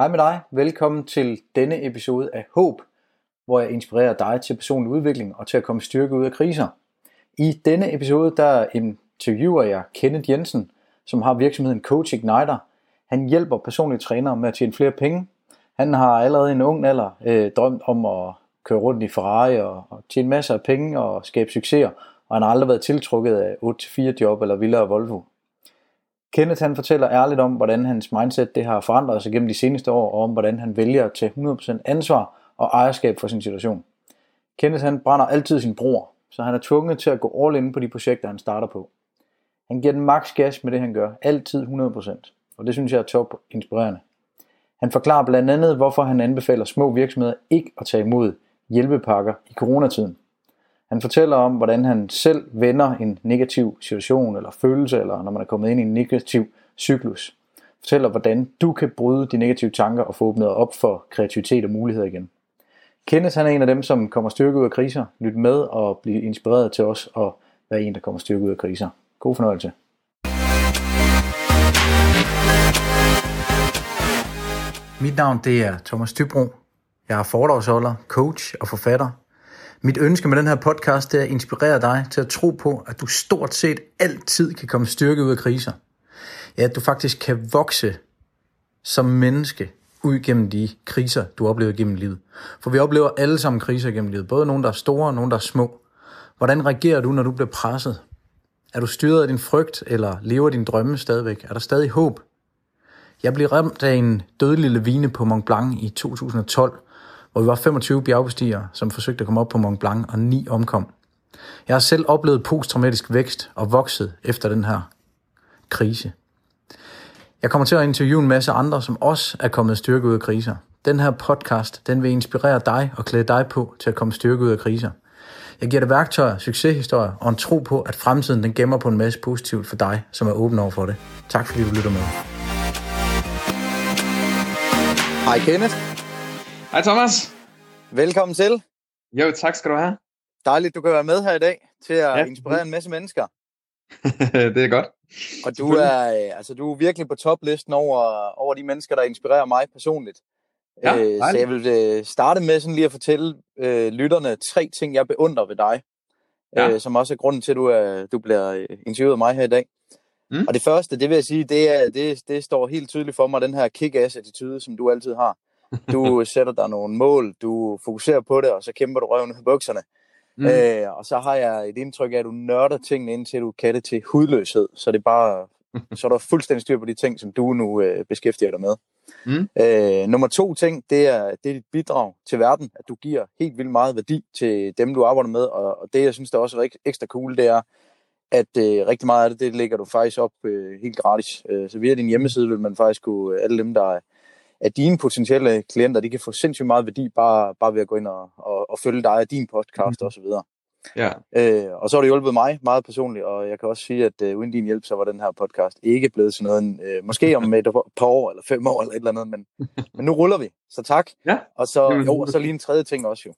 Hej med dig. Velkommen til denne episode af Håb, hvor jeg inspirerer dig til personlig udvikling og til at komme styrke ud af kriser. I denne episode der interviewer jeg Kenneth Jensen, som har virksomheden Coach Igniter. Han hjælper personlige trænere med at tjene flere penge. Han har allerede i en ung alder øh, drømt om at køre rundt i Ferrari og, og tjene masser af penge og skabe succeser, og han har aldrig været tiltrukket af 8-4 job eller Villa og Volvo. Kenneth han fortæller ærligt om, hvordan hans mindset det har forandret sig gennem de seneste år, og om hvordan han vælger at tage 100% ansvar og ejerskab for sin situation. Kenneth han brænder altid sin bror, så han er tvunget til at gå all in på de projekter, han starter på. Han giver den maks gas med det, han gør, altid 100%, og det synes jeg er top inspirerende. Han forklarer blandt andet, hvorfor han anbefaler små virksomheder ikke at tage imod hjælpepakker i coronatiden. Han fortæller om, hvordan han selv vender en negativ situation eller følelse, eller når man er kommet ind i en negativ cyklus. Fortæller, hvordan du kan bryde de negative tanker og få åbnet op for kreativitet og muligheder igen. Kenneth han er en af dem, som kommer styrke ud af kriser. Lyt med og bliv inspireret til os og være en, der kommer styrke ud af kriser. God fornøjelse. Mit navn det er Thomas Dybro. Jeg er foredragsholder, coach og forfatter. Mit ønske med den her podcast det er at inspirere dig til at tro på, at du stort set altid kan komme styrke ud af kriser. Ja, at du faktisk kan vokse som menneske ud gennem de kriser, du oplever gennem livet. For vi oplever alle sammen kriser gennem livet. Både nogle, der er store og nogle, der er små. Hvordan reagerer du, når du bliver presset? Er du styret af din frygt, eller lever din drømme stadigvæk? Er der stadig håb? Jeg blev ramt af en dødelig lavine på Mont Blanc i 2012, hvor vi var 25 bjergbestigere, som forsøgte at komme op på Mont Blanc, og ni omkom. Jeg har selv oplevet posttraumatisk vækst og vokset efter den her krise. Jeg kommer til at interviewe en masse andre, som også er kommet styrke ud af kriser. Den her podcast, den vil inspirere dig og klæde dig på til at komme styrke ud af kriser. Jeg giver dig værktøjer, succeshistorier og en tro på, at fremtiden den gemmer på en masse positivt for dig, som er åben over for det. Tak fordi du lytter med. Hej Kenneth. Hej Thomas. Velkommen til. Jo, tak skal du have. Dejligt, du kan være med her i dag til at ja. inspirere en masse mennesker. det er godt. Og du er, øh, altså, du er virkelig på toplisten over, over de mennesker, der inspirerer mig personligt. Ja, øh, så jeg vil øh, starte med sådan lige at fortælle øh, lytterne tre ting, jeg beundrer ved dig. Ja. Øh, som også er grunden til, at du, er, du bliver øh, interviewet af mig her i dag. Mm. Og det første, det vil jeg sige, det, er, det, det står helt tydeligt for mig, den her kick-ass attitude, som du altid har. Du sætter dig nogle mål, du fokuserer på det, og så kæmper du røven i bukserne. Mm. Øh, og så har jeg et indtryk af, at du nørder tingene ind til, du kan det til hudløshed. Så det er bare, så er der fuldstændig styr på de ting, som du nu øh, beskæftiger dig med. Mm. Øh, nummer to ting, det er, det er dit bidrag til verden, at du giver helt vildt meget værdi til dem, du arbejder med. Og, og det, jeg synes, der er også er ekstra cool, det er, at øh, rigtig meget af det, det lægger du faktisk op øh, helt gratis. Øh, så via din hjemmeside vil man faktisk kunne, alle dem, der er, at dine potentielle klienter, de kan få sindssygt meget værdi bare, bare ved at gå ind og, og, og følge dig og din podcast mm. osv. Ja. Øh, og så har det hjulpet mig meget personligt, og jeg kan også sige, at øh, uden din hjælp, så var den her podcast ikke blevet sådan noget, øh, måske om et par år eller fem år eller et eller andet, men, men nu ruller vi, så tak. Ja. Og så, jo, og så lige en tredje ting også jo.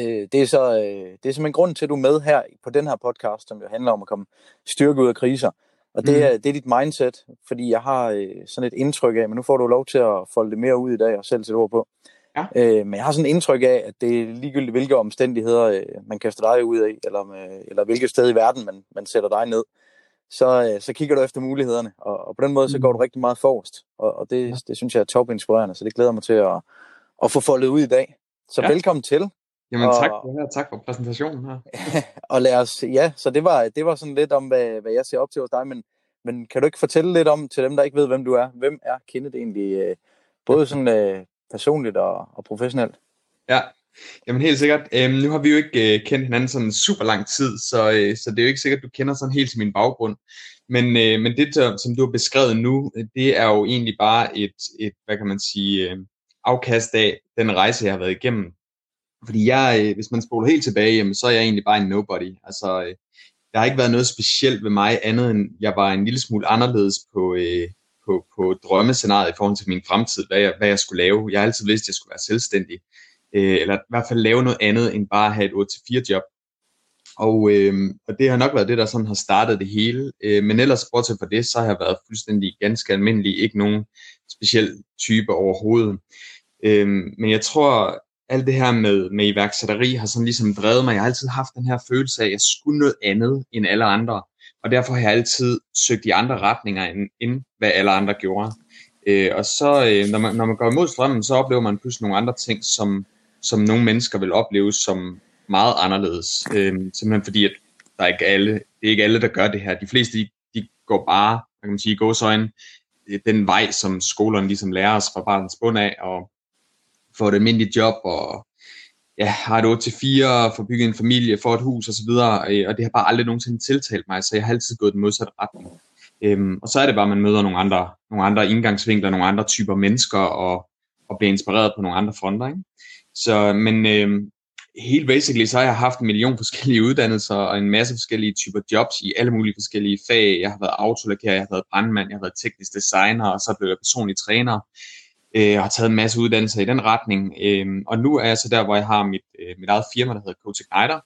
Øh, det, er så, øh, det er simpelthen grunden til, at du er med her på den her podcast, som jo handler om at komme styrke ud af kriser. Og det er, mm. det er dit mindset, fordi jeg har øh, sådan et indtryk af, men nu får du lov til at folde det mere ud i dag og selv til ord på. Ja. Øh, men jeg har sådan et indtryk af, at det er ligegyldigt, hvilke omstændigheder øh, man kaster dig ud af, eller, med, eller hvilket sted i verden man, man sætter dig ned, så, øh, så kigger du efter mulighederne. Og, og på den måde, så går du mm. rigtig meget forrest. Og, og det, ja. det synes jeg er top inspirerende, så det glæder mig til at, at få foldet ud i dag. Så ja. velkommen til. Jamen og, tak for her. Tak for præsentationen her. og lad os, ja, så det var, det var sådan lidt om, hvad, hvad jeg ser op til hos dig, men, men kan du ikke fortælle lidt om, til dem, der ikke ved, hvem du er, hvem er Kenneth egentlig, øh, både sådan øh, personligt og, og professionelt? Ja, jamen helt sikkert. Øhm, nu har vi jo ikke øh, kendt hinanden sådan super lang tid, så, øh, så det er jo ikke sikkert, at du kender sådan helt til min baggrund. Men, øh, men det, som du har beskrevet nu, det er jo egentlig bare et, et hvad kan man sige, øh, afkast af den rejse, jeg har været igennem fordi jeg, øh, hvis man spoler helt tilbage, jamen, så er jeg egentlig bare en nobody. Altså, øh, der har ikke været noget specielt ved mig, andet end jeg var en lille smule anderledes på, øh, på, på drømmescenariet i forhold til min fremtid, hvad jeg, hvad jeg skulle lave. Jeg har altid vidst, at jeg skulle være selvstændig, øh, eller i hvert fald lave noget andet end bare at have et 8-4 job. Og, øh, og det har nok været det, der sådan har startet det hele. Øh, men ellers, bortset fra det, så har jeg været fuldstændig ganske almindelig. Ikke nogen speciel type overhovedet. Øh, men jeg tror, alt det her med, med iværksætteri har sådan ligesom drevet mig. Jeg har altid haft den her følelse af, at jeg skulle noget andet end alle andre. Og derfor har jeg altid søgt i andre retninger, end, end hvad alle andre gjorde. Øh, og så, øh, når, man, når man går imod strømmen, så oplever man pludselig nogle andre ting, som, som nogle mennesker vil opleve som meget anderledes. Øh, simpelthen fordi, at der er ikke alle, det er ikke alle, der gør det her. De fleste, de, de går bare, kan man sige, gåsøjne, øh, den vej, som skolerne ligesom lærer os fra barnets bund af, og får et almindeligt job, og ja, har et 8-4, får bygget en familie, får et hus osv., øh, og det har bare aldrig nogensinde tiltalt mig, så jeg har altid gået den modsatte retning. Øhm, og så er det bare, at man møder nogle andre, nogle andre indgangsvinkler, nogle andre typer mennesker, og, og bliver inspireret på nogle andre fronter. Ikke? Så, men øhm, helt basically, så har jeg haft en million forskellige uddannelser, og en masse forskellige typer jobs i alle mulige forskellige fag. Jeg har været autolakær, jeg har været brandmand, jeg har været teknisk designer, og så blev jeg personlig træner. Øh, jeg har taget en masse uddannelser i den retning, øh, og nu er jeg så der, hvor jeg har mit, øh, mit eget firma, der hedder Coach Igniter,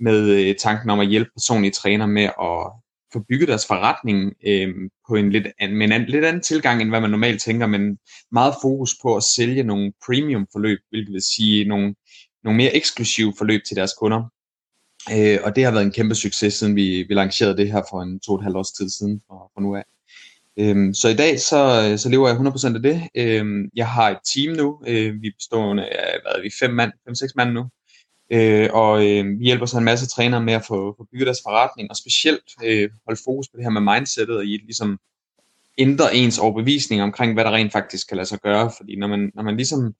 med øh, tanken om at hjælpe personlige træner med at få bygget deres forretning øh, på en lidt, med en lidt anden tilgang, end hvad man normalt tænker, men meget fokus på at sælge nogle premium forløb, hvilket vil sige nogle, nogle mere eksklusive forløb til deres kunder. Øh, og det har været en kæmpe succes, siden vi, vi lancerede det her for en to og et halvt års tid siden, fra, fra nu af. Øhm, så i dag så, så lever jeg 100% af det. Øhm, jeg har et team nu. Øh, vi består af hvad er vi, fem mand, fem seks mand nu. Øh, og øh, vi hjælper så en masse trænere med at få, få bygget deres forretning, og specielt øh, holde fokus på det her med mindsetet, og i ligesom ændre ens overbevisning omkring, hvad der rent faktisk kan lade sig gøre. Fordi når man, når man ligesom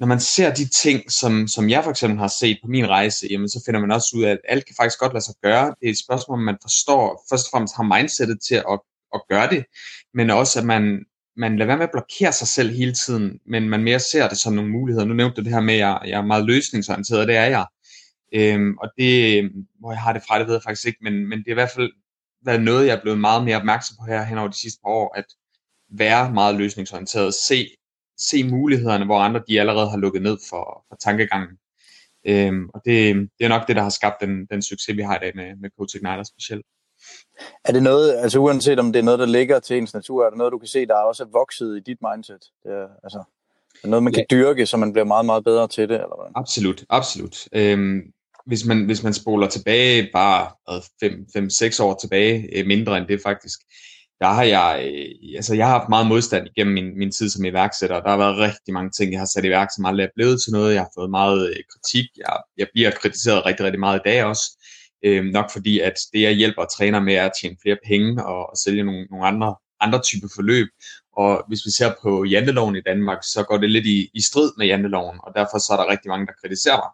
når man ser de ting, som, som jeg for eksempel har set på min rejse, jamen så finder man også ud af, at alt kan faktisk godt lade sig gøre. Det er et spørgsmål, man forstår, først og fremmest har mindsetet til at, at gøre det, men også at man, man lader være med at blokere sig selv hele tiden, men man mere ser det som nogle muligheder. Nu nævnte du det her med, at jeg, jeg er meget løsningsorienteret, og det er jeg. Øhm, og det, hvor jeg har det fra, det ved jeg faktisk ikke, men, men det er i hvert fald været noget, jeg er blevet meget mere opmærksom på her hen over de sidste par år, at være meget løsningsorienteret, se, se mulighederne, hvor andre de allerede har lukket ned for, for tankegangen. Øhm, og det, det er nok det, der har skabt den, den succes, vi har i dag med, med Coach Igniter specielt. Er det noget, altså uanset om det er noget, der ligger til ens natur, er det noget, du kan se, der er også vokset i dit mindset? Det er, altså, er det noget, man kan ja. dyrke, så man bliver meget, meget bedre til det? Eller hvad? Absolut, absolut. Øhm, hvis, man, hvis man spoler tilbage bare 5-6 år tilbage, øh, mindre end det faktisk, der har jeg, øh, altså jeg har haft meget modstand igennem min, min tid som iværksætter. Der har været rigtig mange ting, jeg har sat i værk, som aldrig er blevet til noget. Jeg har fået meget øh, kritik. Jeg, jeg bliver kritiseret rigtig, rigtig meget i dag også. Øh, nok fordi, at det jeg hjælper træner med er at tjene flere penge og, og sælge nogle, nogle andre, andre typer forløb. Og hvis vi ser på janteloven i Danmark, så går det lidt i, i strid med janteloven, og derfor så er der rigtig mange, der kritiserer mig.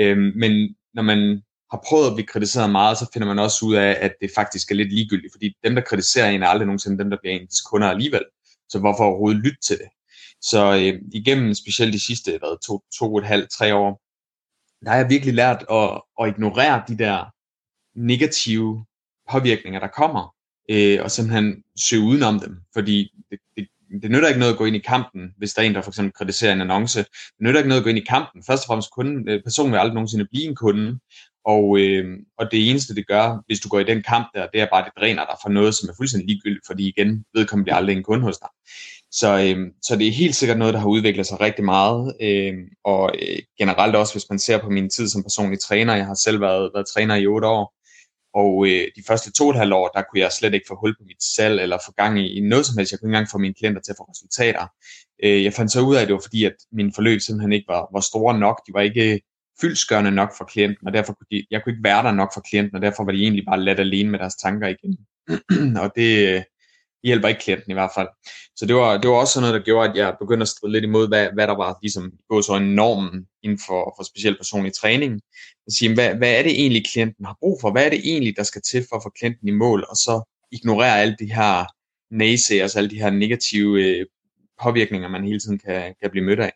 Øh, men når man har prøvet at blive kritiseret meget, så finder man også ud af, at det faktisk er lidt ligegyldigt, fordi dem, der kritiserer en, er aldrig nogensinde dem, der bliver ens kunder alligevel. Så hvorfor overhovedet lytte til det? Så øh, igennem specielt de sidste hvad, to, to og et halvt, tre år, der har jeg virkelig lært at, at ignorere de der negative påvirkninger, der kommer, øh, og simpelthen søge udenom dem, fordi det, det, det nytter ikke noget at gå ind i kampen, hvis der er en, der for eksempel kritiserer en annonce. Det nytter ikke noget at gå ind i kampen. Først og fremmest, kunden, øh, personen vil aldrig nogensinde blive en kunde, og, øh, og det eneste, det gør, hvis du går i den kamp der, det er bare, at det dræner dig for noget, som er fuldstændig ligegyldigt, fordi igen, vedkommende bliver aldrig en kunde hos dig. Så, øh, så det er helt sikkert noget, der har udviklet sig rigtig meget, øh, og øh, generelt også, hvis man ser på min tid som personlig træner, jeg har selv været, været træner i otte år, og øh, de første to og et halvt år, der kunne jeg slet ikke få hul på mit salg, eller få gang i, i noget som helst. Jeg kunne ikke engang få mine klienter til at få resultater. Øh, jeg fandt så ud af, at det var fordi, at mine forløb simpelthen ikke var, var store nok. De var ikke fyldskørende nok for klienten, og derfor kunne de, jeg kunne ikke være der nok for klienten, og derfor var de egentlig bare let alene med deres tanker igen. og det, øh, hjælper ikke klienten i hvert fald. Så det var, det var også sådan noget, der gjorde, at jeg begyndte at stride lidt imod, hvad, hvad der var ligesom, gået så en normen inden for, for specielt personlig træning. At sige, hvad, hvad er det egentlig, klienten har brug for? Hvad er det egentlig, der skal til for at få klienten i mål? Og så ignorere alle de her naysayers, alle de her negative øh, påvirkninger, man hele tiden kan, kan blive mødt af.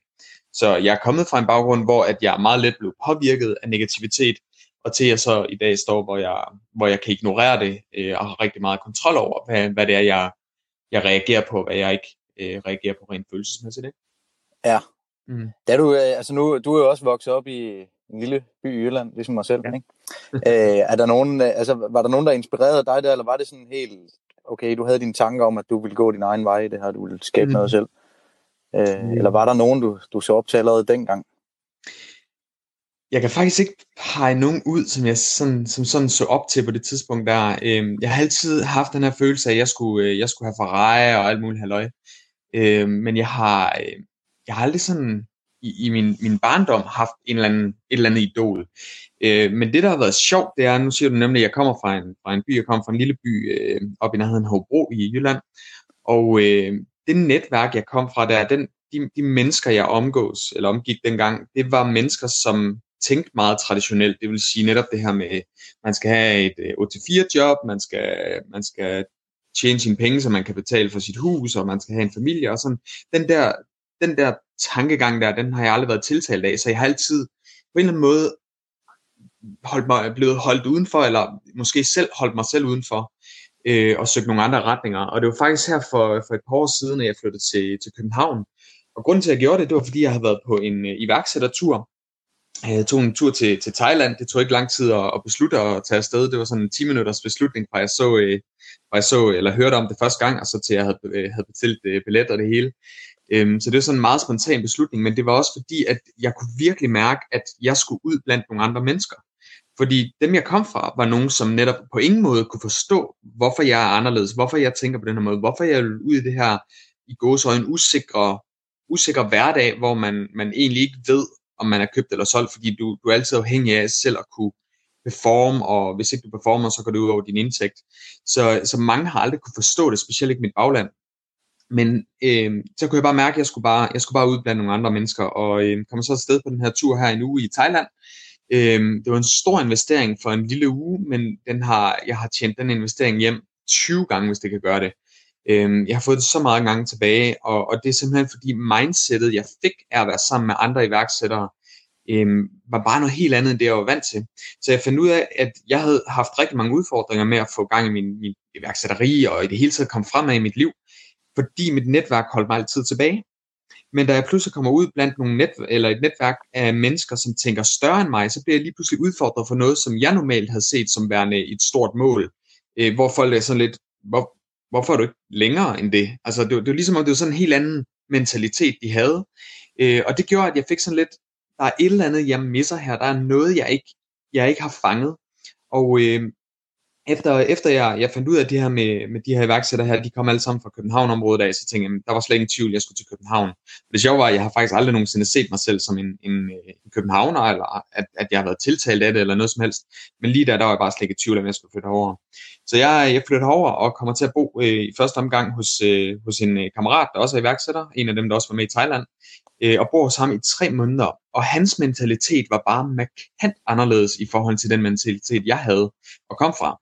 Så jeg er kommet fra en baggrund, hvor at jeg meget let blev påvirket af negativitet, og til jeg så i dag står, hvor jeg, hvor jeg kan ignorere det, øh, og har rigtig meget kontrol over, hvad, hvad det er, jeg, jeg reagerer på, hvad jeg ikke øh, reagerer på rent følelsesmæssigt. Ikke? Ja. Mm. Da du, øh, altså nu, du er jo også vokset op i, en lille by i Jylland, ligesom mig selv. Ja. Ikke? øh, er der nogen, altså, var der nogen, der inspirerede dig der, eller var det sådan helt, okay, du havde dine tanker om, at du ville gå din egen vej i det her, du ville skabe mm. noget selv? Øh, mm. Eller var der nogen, du, du så op til allerede dengang? Jeg kan faktisk ikke pege nogen ud, som jeg sådan, som sådan så op til på det tidspunkt der. Øhm, jeg har altid haft den her følelse af, at jeg skulle, øh, jeg skulle have Ferrari og alt muligt halløj. Øhm, men jeg har, øh, jeg har aldrig sådan i, i min, min barndom haft en eller anden, et eller andet idol. Øh, men det, der har været sjovt, det er, nu siger du nemlig, at jeg kommer fra en, fra en by, jeg kommer fra en lille by øh, op i nærheden Hobro i Jylland, og øh, det netværk, jeg kom fra der, den, de, de mennesker, jeg omgås, eller omgik dengang, det var mennesker, som tænke meget traditionelt. Det vil sige netop det her med, man skal have et øh, 8-4 job, man skal, man skal tjene sine penge, så man kan betale for sit hus, og man skal have en familie og sådan. Den der, den der tankegang der, den har jeg aldrig været tiltalt af, så jeg har altid på en eller anden måde holdt mig, blevet holdt udenfor, eller måske selv holdt mig selv udenfor, øh, og søgt nogle andre retninger. Og det var faktisk her for, for et par år siden, at jeg flyttede til, til København. Og grunden til, at jeg gjorde det, det var, fordi jeg havde været på en øh, iværksættertur. Jeg tog en tur til, til Thailand. Det tog ikke lang tid at, at beslutte at tage afsted. Det var sådan en 10 minutters beslutning, fra jeg så, øh, fra jeg så eller hørte om det første gang, og så til jeg havde, øh, havde bestilt øh, billet og det hele. Øhm, så det var sådan en meget spontan beslutning, men det var også fordi, at jeg kunne virkelig mærke, at jeg skulle ud blandt nogle andre mennesker. Fordi dem, jeg kom fra, var nogen, som netop på ingen måde kunne forstå, hvorfor jeg er anderledes, hvorfor jeg tænker på den her måde, hvorfor jeg vil ud i det her i gåsøjne usikre, usikre hverdag, hvor man, man egentlig ikke ved, om man er købt eller solgt, fordi du, du er altid afhængig af selv at kunne performe, og hvis ikke du performer, så går det ud over din indtægt. Så, så mange har aldrig kunne forstå det, specielt ikke mit bagland. Men øh, så kunne jeg bare mærke, at jeg skulle bare, jeg skulle bare ud blandt nogle andre mennesker, og øh, kom så afsted på den her tur her en uge i Thailand. Øh, det var en stor investering for en lille uge, men den har, jeg har tjent den investering hjem 20 gange, hvis det kan gøre det. Øh, jeg har fået det så mange gange tilbage, og, og det er simpelthen fordi mindsetet, jeg fik af at være sammen med andre iværksættere, øh, var bare noget helt andet end det, jeg var vant til. Så jeg fandt ud af, at jeg havde haft rigtig mange udfordringer med at få gang i min, min iværksætteri, og i det hele taget komme fremad i mit liv fordi mit netværk holdt mig altid tilbage. Men da jeg pludselig kommer ud blandt nogle net, eller et netværk af mennesker, som tænker større end mig, så bliver jeg lige pludselig udfordret for noget, som jeg normalt havde set som værende et stort mål. Øh, hvor folk er sådan lidt, hvor, hvorfor er du ikke længere end det? Altså det var, det var ligesom om det var sådan en helt anden mentalitet, de havde. Øh, og det gjorde, at jeg fik sådan lidt, der er et eller andet, jeg misser her. Der er noget, jeg ikke, jeg ikke har fanget. Og øh, efter, efter jeg, jeg fandt ud af det her med, med de her iværksættere her, de kom alle sammen fra København-området af, så tænkte jeg, der var slet ingen tvivl, jeg skulle til København. Det sjove var, at jeg har faktisk aldrig nogensinde set mig selv som en, en, øh, en københavner, eller at, at jeg har været tiltalt af det, eller noget som helst. Men lige der, der var jeg bare slet ikke i tvivl, om jeg skulle flytte over. Så jeg, jeg flytter over og kommer til at bo øh, i første omgang hos, øh, hos en øh, kammerat, der også er iværksætter, en af dem, der også var med i Thailand, øh, og bor hos ham i tre måneder. Og hans mentalitet var bare markant anderledes i forhold til den mentalitet, jeg havde og kom fra.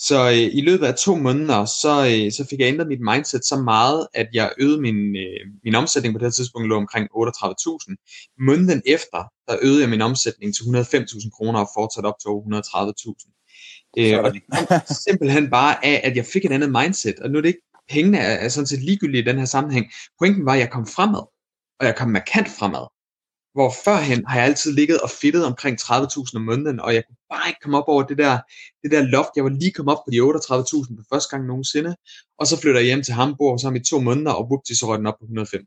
Så øh, i løbet af to måneder, så, øh, så fik jeg ændret mit mindset så meget, at jeg øgede min, øh, min omsætning på det her tidspunkt lå omkring 38.000. Måneden efter, der øgede jeg min omsætning til 105.000 kroner og fortsatte op til 130.000. Øh, og det kom simpelthen bare af, at jeg fik et andet mindset, og nu er det ikke, pengene er, er sådan set ligegyldige i den her sammenhæng. Pointen var, at jeg kom fremad, og jeg kom markant fremad. Hvor førhen har jeg altid ligget og fedtet omkring 30.000 om måneden, og jeg kunne bare ikke komme op over det der, det der loft. Jeg var lige kommet op på de 38.000 for første gang nogensinde, og så flytter jeg hjem til Hamburg, så i to måneder, og whoopty, så røg den op på 105.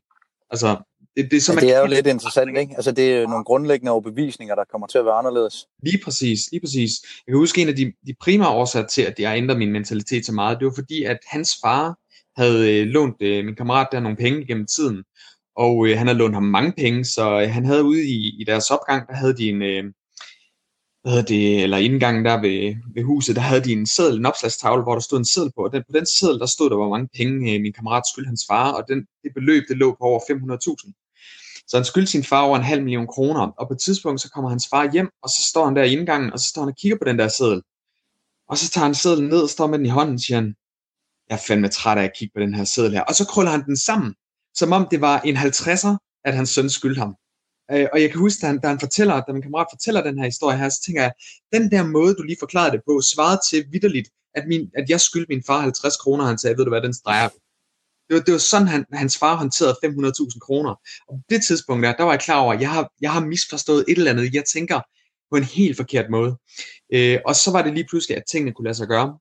Altså, det, det, er, så ja, det er jo lidt interessant, ikke? Altså, det er nogle grundlæggende overbevisninger, der kommer til at være anderledes. Lige præcis, lige præcis. Jeg kan huske en af de, de primære årsager til, at jeg ændrede min mentalitet så meget, det var fordi, at hans far havde øh, lånt øh, min kammerat der nogle penge gennem tiden, og øh, han havde lånt ham mange penge, så øh, han havde ude i, i deres opgang, der havde de en, øh, hvad hedder det, eller indgangen der ved, ved huset, der havde de en seddel, en opslagstavle, hvor der stod en seddel på, og den, på den seddel, der stod der, hvor mange penge øh, min kammerat skyldte hans far, og den, det beløb, det lå på over 500.000. Så han skyldte sin far over en halv million kroner, og på et tidspunkt, så kommer hans far hjem, og så står han der i indgangen, og så står han og kigger på den der seddel. Og så tager han sedlen ned og står med den i hånden, og siger han, jeg er fandme træt af at kigge på den her seddel her. Og så krøller han den sammen, som om det var en 50'er, at hans søn skyldte ham. Øh, og jeg kan huske, da han, da han fortæller, da min kammerat fortæller den her historie her, så tænker jeg, den der måde, du lige forklarede det på, svarede til vidderligt, at, min, at jeg skyldte min far 50 kroner, han sagde, ved du hvad, den streger det var, det var sådan, han, hans far håndterede 500.000 kroner. Og på det tidspunkt der, der var jeg klar over, at jeg har, jeg har misforstået et eller andet. Jeg tænker på en helt forkert måde. Øh, og så var det lige pludselig, at tingene kunne lade sig gøre.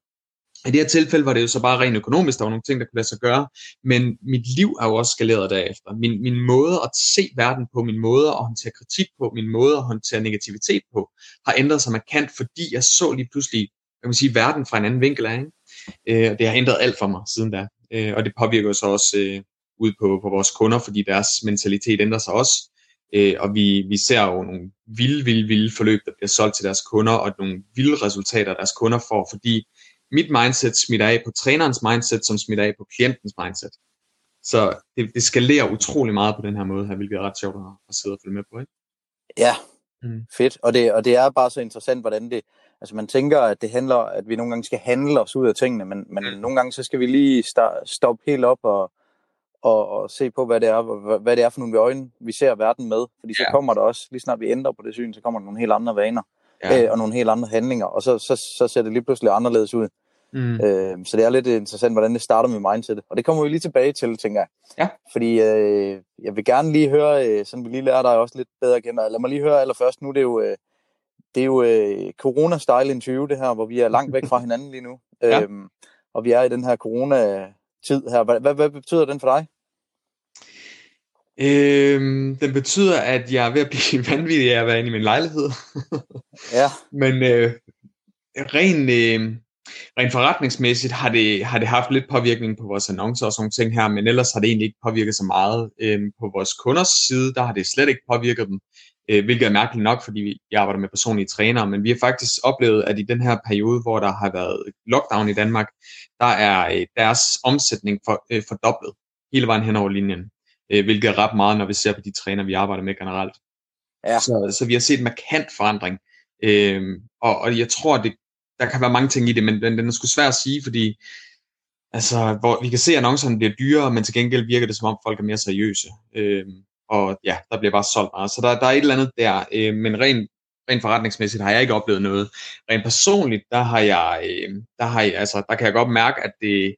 I det her tilfælde var det jo så bare rent økonomisk, der var nogle ting, der kunne lade sig gøre, men mit liv er jo også skaleret derefter. Min, min måde at se verden på, min måde at håndtere kritik på, min måde at håndtere negativitet på, har ændret sig markant, fordi jeg så lige pludselig, jeg kan sige, verden fra en anden vinkel af. Ikke? Øh, det har ændret alt for mig siden da, øh, og det påvirker så også øh, ud på, på vores kunder, fordi deres mentalitet ændrer sig også. Øh, og vi, vi ser jo nogle vilde, vilde, vilde forløb, der bliver solgt til deres kunder, og nogle vilde resultater, deres kunder får, fordi mit mindset smitter af på trænerens mindset, som smitter af på klientens mindset. Så det, det skalerer utrolig meget på den her måde her, hvilket er ret sjovt at, at sidde og følge med på. Ikke? Ja, mm. fedt. Og det, og det er bare så interessant, hvordan det... Altså man tænker, at det handler, at vi nogle gange skal handle os ud af tingene, men, men mm. nogle gange så skal vi lige stoppe helt op og, og, og se på, hvad det, er, hvad det er for nogle øjne, vi ser verden med. Fordi så ja. kommer der også, lige snart vi ændrer på det syn, så kommer der nogle helt andre vaner ja. øh, og nogle helt andre handlinger, og så, så, så ser det lige pludselig anderledes ud. Mm. Øh, så det er lidt interessant, hvordan det starter med mindset. Og det kommer vi lige tilbage til, tænker jeg. Ja. Fordi øh, jeg vil gerne lige høre, øh, sådan vi lige lærer dig også lidt bedre at kende. Lad mig lige høre allerførst, nu det er jo, øh, det er jo øh, corona-style interview, det her, hvor vi er langt væk fra hinanden lige nu. ja. øhm, og vi er i den her corona-tid her. Hvad, hvad, hvad betyder den for dig? Øhm, den betyder, at jeg er ved at blive vanvittig af at være inde i min lejlighed. ja. Men øh, ren, øh, rent forretningsmæssigt har det, har det haft lidt påvirkning på vores annoncer og sådan ting her, men ellers har det egentlig ikke påvirket så meget. Øhm, på vores kunders side, der har det slet ikke påvirket dem, øh, hvilket er mærkeligt nok, fordi vi arbejder med personlige trænere, men vi har faktisk oplevet, at i den her periode, hvor der har været lockdown i Danmark, der er øh, deres omsætning for, øh, fordoblet hele vejen hen over linjen, øh, hvilket er ret meget, når vi ser på de træner, vi arbejder med generelt. Ja. Så, så vi har set en markant forandring, øh, og, og jeg tror, det der kan være mange ting i det, men den, den er sgu svær at sige, fordi altså, hvor vi kan se, at annoncerne bliver dyrere, men til gengæld virker det som om, folk er mere seriøse. Øh, og ja, der bliver bare solgt meget. Så der, der er et eller andet der, øh, men rent rent forretningsmæssigt har jeg ikke oplevet noget. Rent personligt, der har jeg, øh, der har jeg, altså, der kan jeg godt mærke, at det,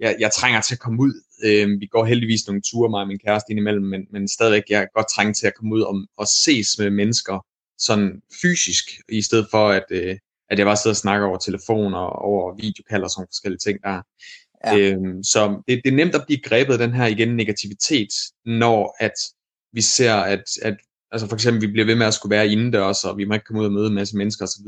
jeg, jeg trænger til at komme ud. Øh, vi går heldigvis nogle ture, mig og min kæreste indimellem, men, men stadigvæk, jeg godt trænger til at komme ud og, og ses med mennesker, sådan fysisk, i stedet for at, øh, at jeg bare sidder og snakker over telefon og over videokald og sådan forskellige ting der. Ja. Øhm, så det, det er nemt at blive grebet af den her igen negativitet, når at vi ser, at, at altså for eksempel, vi bliver ved med at skulle være indendørs, og vi må ikke komme ud og møde en masse mennesker osv.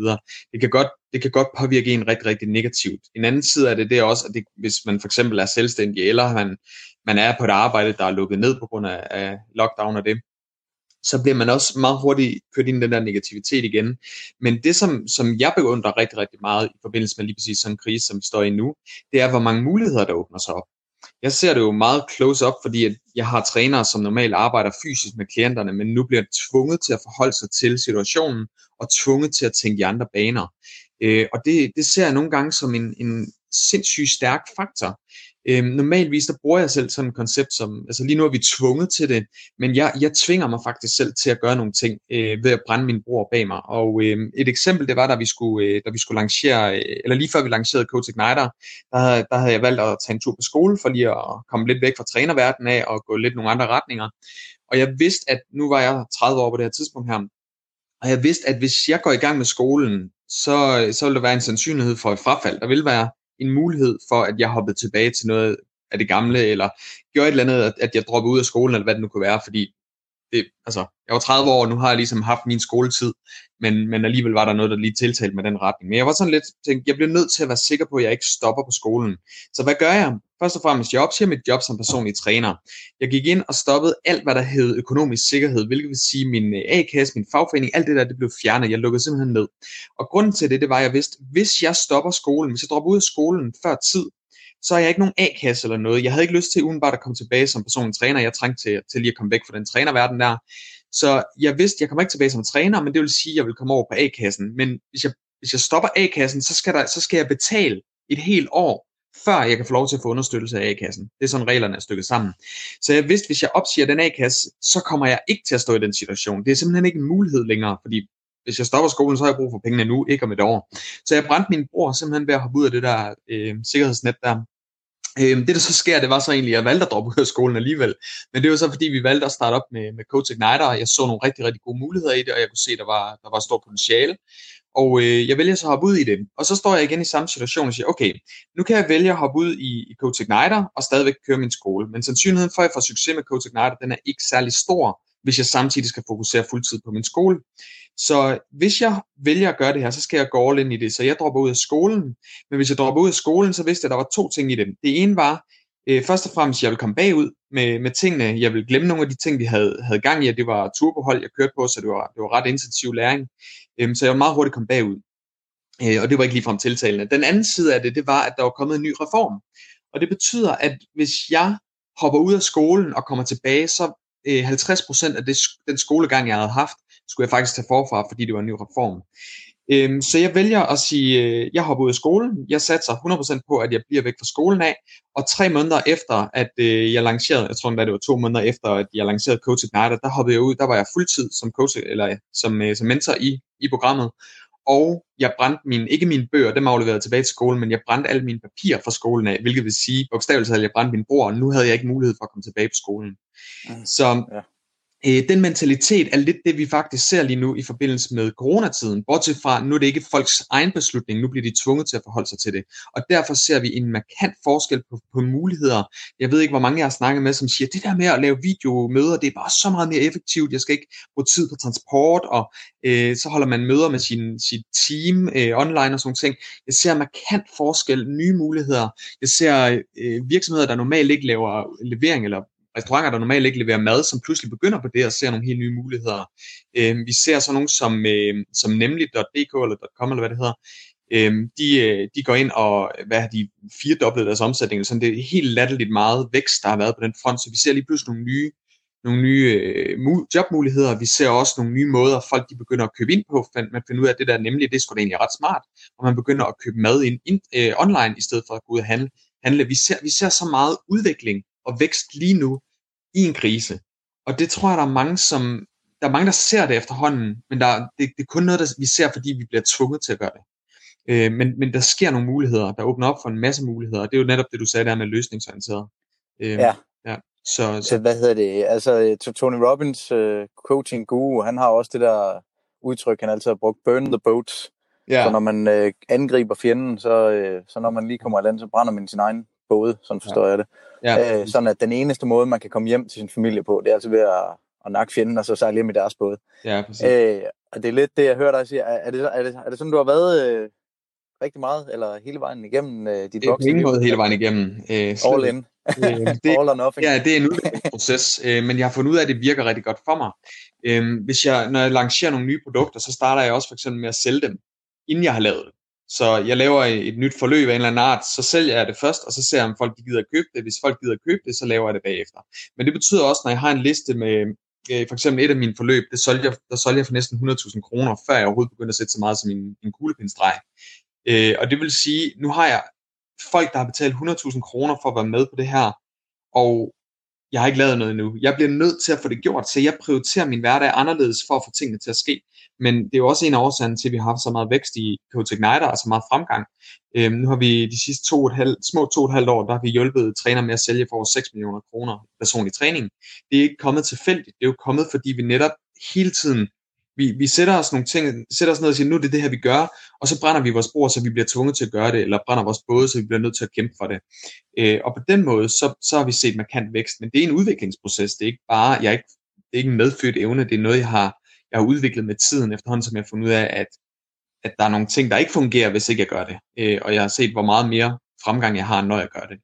Det kan godt, det kan godt påvirke en rigtig, rigtig negativt. En anden side af det, det er også, at det, hvis man for eksempel er selvstændig, eller man, man er på et arbejde, der er lukket ned på grund af, af lockdown og det, så bliver man også meget hurtigt kørt ind i den der negativitet igen. Men det, som, som jeg beundrer rigtig, rigtig meget i forbindelse med lige præcis sådan en krise, som vi står i nu, det er, hvor mange muligheder, der åbner sig op. Jeg ser det jo meget close up, fordi at jeg har trænere, som normalt arbejder fysisk med klienterne, men nu bliver tvunget til at forholde sig til situationen, og tvunget til at tænke i andre baner. Øh, og det, det ser jeg nogle gange som en, en sindssygt stærk faktor. Øhm, normalvis der bruger jeg selv sådan et koncept som, altså lige nu er vi tvunget til det, men jeg, jeg tvinger mig faktisk selv til at gøre nogle ting øh, ved at brænde min bror bag mig. Og øh, et eksempel det var, da vi skulle, øh, da vi skulle lancere, øh, eller lige før vi lancerede Coach Igniter, der havde, der havde jeg valgt at tage en tur på skole for lige at komme lidt væk fra trænerverdenen af og gå lidt nogle andre retninger. Og jeg vidste, at nu var jeg 30 år på det her tidspunkt her, og jeg vidste, at hvis jeg går i gang med skolen, så, så vil der være en sandsynlighed for et frafald. Der vil være en mulighed for, at jeg hoppede tilbage til noget af det gamle, eller gjorde et eller andet, at jeg droppede ud af skolen, eller hvad det nu kunne være, fordi det, altså, jeg var 30 år, og nu har jeg ligesom haft min skoletid, men, men alligevel var der noget, der lige tiltalte med den retning. Men jeg var sådan lidt, tænkte, jeg bliver nødt til at være sikker på, at jeg ikke stopper på skolen. Så hvad gør jeg? Først og fremmest, jeg opsiger mit job som personlig træner. Jeg gik ind og stoppede alt, hvad der hed økonomisk sikkerhed, hvilket vil sige min øh, A-kasse, min fagforening, alt det der, det blev fjernet. Jeg lukkede simpelthen ned. Og grunden til det, det var, at jeg vidste, hvis jeg stopper skolen, hvis jeg dropper ud af skolen før tid, så har jeg ikke nogen A-kasse eller noget. Jeg havde ikke lyst til udenbart at komme tilbage som personlig træner. Jeg trængte til, til lige at komme væk fra den trænerverden der. Så jeg vidste, jeg kommer ikke tilbage som træner, men det vil sige, at jeg vil komme over på A-kassen. Men hvis jeg, hvis jeg stopper A-kassen, så skal, der, så skal jeg betale et helt år før jeg kan få lov til at få understøttelse af A-kassen. Det er sådan reglerne er stykket sammen. Så jeg vidste, hvis jeg opsiger den A-kasse, så kommer jeg ikke til at stå i den situation. Det er simpelthen ikke en mulighed længere, fordi hvis jeg stopper skolen, så har jeg brug for pengene nu, ikke om et år. Så jeg brændte min bror simpelthen ved at hoppe ud af det der øh, sikkerhedsnet der. Øh, det der så sker, det var så egentlig, at jeg valgte at droppe ud af skolen alligevel. Men det var så fordi, vi valgte at starte op med, med Coach Igniter, og jeg så nogle rigtig, rigtig gode muligheder i det, og jeg kunne se, at der var, der var stort potentiale. Og øh, jeg vælger så at hoppe ud i det. Og så står jeg igen i samme situation og siger, okay, nu kan jeg vælge at hoppe ud i, i Coach Igniter og stadigvæk køre min skole. Men sandsynligheden for, at jeg får succes med Coach Igniter, den er ikke særlig stor, hvis jeg samtidig skal fokusere fuldtid på min skole. Så hvis jeg vælger at gøre det her, så skal jeg gå all in i det. Så jeg dropper ud af skolen. Men hvis jeg dropper ud af skolen, så vidste jeg, at der var to ting i det. Det ene var, øh, først og fremmest, jeg vil komme bagud med, med tingene. Jeg vil glemme nogle af de ting, vi havde, havde gang i. Det var turbohold, jeg kørte på, så det var, det var ret intensiv læring. Øh, så jeg var meget hurtigt komme bagud. Øh, og det var ikke ligefrem tiltalende. Den anden side af det, det var, at der var kommet en ny reform. Og det betyder, at hvis jeg hopper ud af skolen og kommer tilbage, så øh, 50% af det, den skolegang, jeg havde haft, skulle jeg faktisk tage forfra, fordi det var en ny reform. Øhm, så jeg vælger at sige, øh, jeg hopper ud af skolen, jeg satser 100% på, at jeg bliver væk fra skolen af, og tre måneder efter, at øh, jeg lancerede, jeg tror endda det var to måneder efter, at jeg lancerede Coach Igniter, der hoppede jeg ud, der var jeg fuldtid som coach, eller som, øh, som mentor i, i programmet, og jeg brændte min, ikke mine bøger, dem afleverede tilbage til skolen, men jeg brændte alle mine papirer fra skolen af, hvilket vil sige, bogstaveligt at jeg brændte min bror, og nu havde jeg ikke mulighed for at komme tilbage på skolen. Mm. Så ja øh, den mentalitet er lidt det, vi faktisk ser lige nu i forbindelse med coronatiden. Bortset fra, nu er det ikke folks egen beslutning, nu bliver de tvunget til at forholde sig til det. Og derfor ser vi en markant forskel på, på muligheder. Jeg ved ikke, hvor mange jeg har snakket med, som siger, det der med at lave videomøder, det er bare så meget mere effektivt. Jeg skal ikke bruge tid på transport, og øh, så holder man møder med sin, sit team øh, online og sådan ting. Jeg ser markant forskel, nye muligheder. Jeg ser øh, virksomheder, der normalt ikke laver levering eller restauranter, der normalt ikke leverer mad, som pludselig begynder på det og ser nogle helt nye muligheder. Øh, vi ser så nogle som, øh, som nemlig.dk eller .com eller hvad det hedder, Øhm, de, øh, de går ind og hvad har de firedoblet deres omsætning, Sådan det er helt latterligt meget vækst, der har været på den front, så vi ser lige pludselig nogle nye nogle nye øh, jobmuligheder. Vi ser også nogle nye måder, folk de begynder at købe ind på. Man finder ud af, at det der nemlig, det er sgu da egentlig ret smart. Og man begynder at købe mad ind, ind øh, online, i stedet for at gå ud og handle. handle. Vi, ser, vi ser så meget udvikling og vækst lige nu i en krise. Og det tror jeg, der er mange, som, der er mange, der ser det efterhånden, men der, det, det er kun noget, der, vi ser, fordi vi bliver tvunget til at gøre det. Øh, men, men der sker nogle muligheder, der åbner op for en masse muligheder, og det er jo netop det, du sagde der med løsningsorienteret. Øh, ja. ja. Så, så, hvad hedder det? Altså, Tony Robbins, uh, coaching guru, han har også det der udtryk, han altid har brugt, burn the boats. Ja. Så når man uh, angriber fjenden, så, uh, så når man lige kommer i land, så brænder man sin egen både, sådan forstår ja. jeg det. Ja. Øh, sådan at den eneste måde, man kan komme hjem til sin familie på, det er altså ved at, at nakke fjenden, og så sejle hjem i deres båd. Ja, præcis. Øh, og det er lidt det, jeg hører dig sige. Er, er, det, er, det, er det sådan, du har været øh, rigtig meget, eller hele vejen igennem øh, dit voksne liv? måde hele vejen igennem. Øh, All in. øh, det, All or nothing. Ja, det er en udviklingsproces, øh, men jeg har fundet ud af, at det virker rigtig godt for mig. Øh, hvis jeg, når jeg lancerer nogle nye produkter, så starter jeg også for eksempel med at sælge dem, inden jeg har lavet det. Så jeg laver et nyt forløb af en eller anden art, så sælger jeg det først, og så ser jeg, om folk gider at købe det. Hvis folk gider at købe det, så laver jeg det bagefter. Men det betyder også, når jeg har en liste med, øh, for eksempel et af mine forløb, det solgte jeg, der solgte jeg for næsten 100.000 kroner, før jeg overhovedet begyndte at sætte så meget som en, en kuglepindstreg. Øh, og det vil sige, nu har jeg folk, der har betalt 100.000 kroner for at være med på det her, og jeg har ikke lavet noget endnu. Jeg bliver nødt til at få det gjort, så jeg prioriterer min hverdag anderledes for at få tingene til at ske. Men det er jo også en af årsagen til, at vi har haft så meget vækst i Coach Igniter, så altså meget fremgang. Øhm, nu har vi de sidste to og et halv, små to og et halvt år, der har vi hjulpet træner med at sælge for over 6 millioner kroner personlig træning. Det er ikke kommet tilfældigt, det er jo kommet, fordi vi netop hele tiden vi, vi sætter os nogle ting, sætter os ned og siger, nu er det det her, vi gør, og så brænder vi vores bord, så vi bliver tvunget til at gøre det, eller brænder vores både, så vi bliver nødt til at kæmpe for det. Øh, og på den måde, så, så har vi set markant vækst, men det er en udviklingsproces, det er ikke bare, jeg er ikke, det er ikke en medfødt evne, det er noget, jeg har, jeg har udviklet med tiden efterhånden, som jeg har fundet ud af, at, at der er nogle ting, der ikke fungerer, hvis ikke jeg gør det. Øh, og jeg har set, hvor meget mere fremgang jeg har, når jeg gør det.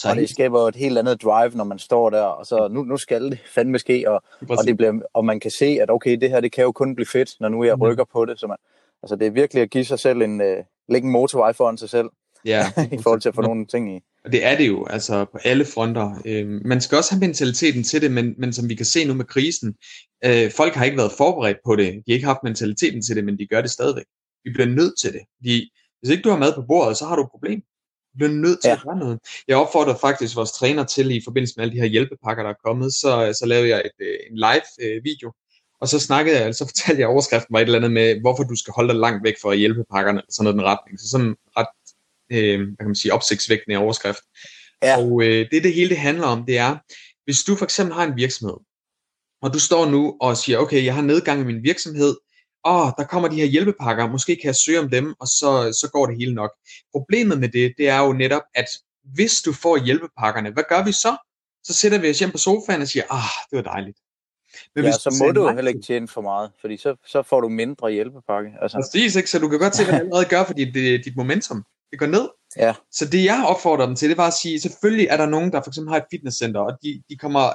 Så og det skaber et helt andet drive, når man står der, og så nu, nu skal det fandme ske, og, og, det bliver, og man kan se, at okay, det her det kan jo kun blive fedt, når nu jeg mm. rykker på det. Så man, altså det er virkelig at give sig selv en, uh, lægge en motorvej foran sig selv, ja, i forhold til at få nogle ting i. Og det er det jo, altså på alle fronter. Øh, man skal også have mentaliteten til det, men, men som vi kan se nu med krisen, øh, folk har ikke været forberedt på det. De har ikke haft mentaliteten til det, men de gør det stadigvæk. Vi bliver nødt til det. Fordi hvis ikke du har mad på bordet, så har du et problem. Bliver nødt til ja. at gøre noget. Jeg opfordrer faktisk vores træner til, i forbindelse med alle de her hjælpepakker, der er kommet, så, så lavede jeg et, øh, en live øh, video, og så snakkede jeg, så fortalte jeg overskriften var et eller andet med, hvorfor du skal holde dig langt væk fra hjælpepakkerne, sådan noget den retning. Så sådan ret, øh, hvad kan man sige, opsigtsvækkende overskrift. Ja. Og øh, det, det hele det handler om, det er, hvis du for eksempel har en virksomhed, og du står nu og siger, okay, jeg har nedgang i min virksomhed, åh, der kommer de her hjælpepakker, måske kan jeg søge om dem, og så, så går det hele nok. Problemet med det, det er jo netop, at hvis du får hjælpepakkerne, hvad gør vi så? Så sætter vi os hjem på sofaen og siger, ah, det var dejligt. Men ja, hvis så må du jo heller ikke tjene for meget, fordi så, så får du mindre hjælpepakke. Altså. Præcis, ikke? så du kan godt se, hvad det allerede gør, fordi det, dit momentum det går ned. Ja. Så det jeg opfordrer dem til, det var at sige, selvfølgelig er der nogen, der for eksempel har et fitnesscenter, og de, de kommer,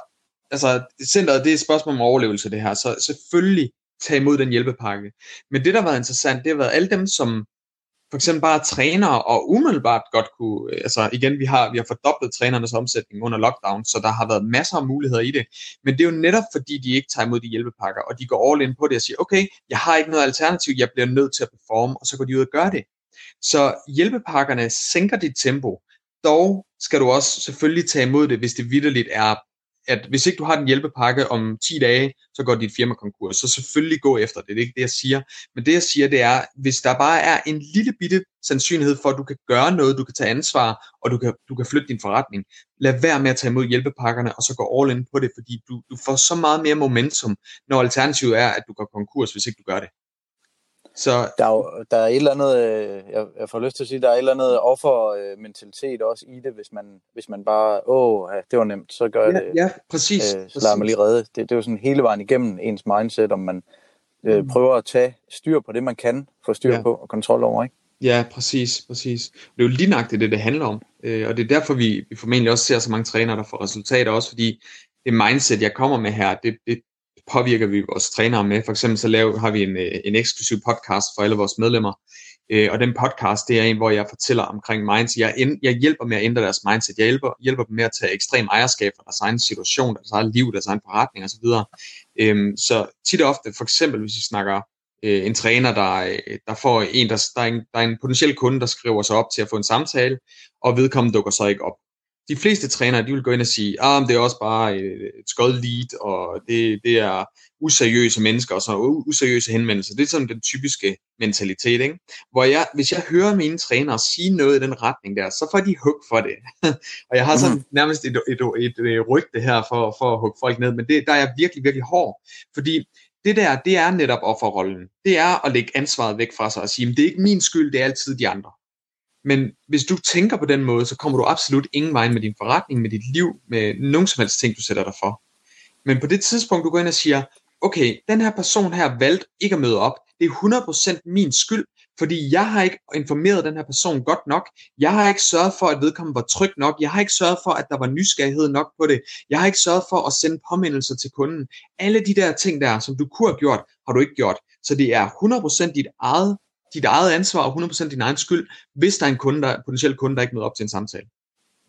altså centret, det er et spørgsmål om overlevelse det her, så selvfølgelig tage imod den hjælpepakke. Men det, der har været interessant, det har været alle dem, som for eksempel bare træner og umiddelbart godt kunne, øh, altså igen, vi har, vi har fordoblet trænernes omsætning under lockdown, så der har været masser af muligheder i det. Men det er jo netop fordi, de ikke tager imod de hjælpepakker, og de går all in på det og siger, okay, jeg har ikke noget alternativ, jeg bliver nødt til at performe, og så går de ud og gør det. Så hjælpepakkerne sænker dit tempo. Dog skal du også selvfølgelig tage imod det, hvis det vidderligt er, at hvis ikke du har den hjælpepakke om 10 dage, så går dit firma konkurs. Så selvfølgelig gå efter det. Det er ikke det, jeg siger. Men det, jeg siger, det er, hvis der bare er en lille bitte sandsynlighed for, at du kan gøre noget, du kan tage ansvar, og du kan, du kan flytte din forretning, lad være med at tage imod hjælpepakkerne, og så gå all in på det, fordi du, du får så meget mere momentum, når alternativet er, at du går konkurs, hvis ikke du gør det. Så... Der, er jo, der er et eller andet, øh, jeg, jeg får lyst til at sige, der er et eller andet offermentalitet også i det, hvis man, hvis man bare, åh, ja, det var nemt, så gør jeg ja, det. Ja, præcis. Øh, så lader man lige redde. Det, det er jo sådan hele vejen igennem ens mindset, om man øh, mm. prøver at tage styr på det, man kan få styr ja. på og kontrol over, ikke? Ja, præcis, præcis. Det er jo lige nøjagtigt det, det handler om. Øh, og det er derfor, vi, vi formentlig også ser så mange trænere, der får resultater, også fordi det mindset, jeg kommer med her, det, det, påvirker vi vores trænere med. For eksempel så laver, har vi en, øh, en eksklusiv podcast for alle vores medlemmer, øh, og den podcast, det er en, hvor jeg fortæller omkring mindset. Jeg, ind, jeg hjælper med at ændre deres mindset. Jeg hjælper, hjælper dem med at tage ekstrem ejerskab for deres egen situation, deres eget liv, deres egen forretning osv. Øhm, så tit og ofte, for eksempel hvis vi snakker øh, en træner, der, øh, der får en, der, der, er en, der er en potentiel kunde, der skriver sig op til at få en samtale, og vedkommende dukker så ikke op de fleste trænere, de vil gå ind og sige, ah, det er også bare et skod lead, og det, det er useriøse mennesker, og så useriøse henvendelser. Det er sådan den typiske mentalitet, ikke? Hvor jeg, hvis jeg hører mine trænere sige noget i den retning der, så får de hug for det. og jeg har sådan mm. nærmest et, et, et, et rygte her for, for at hugge folk ned, men det, der er jeg virkelig, virkelig hård. Fordi det der, det er netop offerrollen. Det er at lægge ansvaret væk fra sig og sige, det er ikke min skyld, det er altid de andre. Men hvis du tænker på den måde, så kommer du absolut ingen vej med din forretning, med dit liv, med nogen som helst ting, du sætter dig for. Men på det tidspunkt, du går ind og siger, okay, den her person her valgte ikke at møde op. Det er 100% min skyld, fordi jeg har ikke informeret den her person godt nok. Jeg har ikke sørget for, at vedkommende var tryg nok. Jeg har ikke sørget for, at der var nysgerrighed nok på det. Jeg har ikke sørget for at sende påmindelser til kunden. Alle de der ting der, som du kunne have gjort, har du ikke gjort. Så det er 100% dit eget dit eget ansvar og 100% din egen skyld, hvis der er en kunde, der, potentiel kunde, der ikke møder op til en samtale.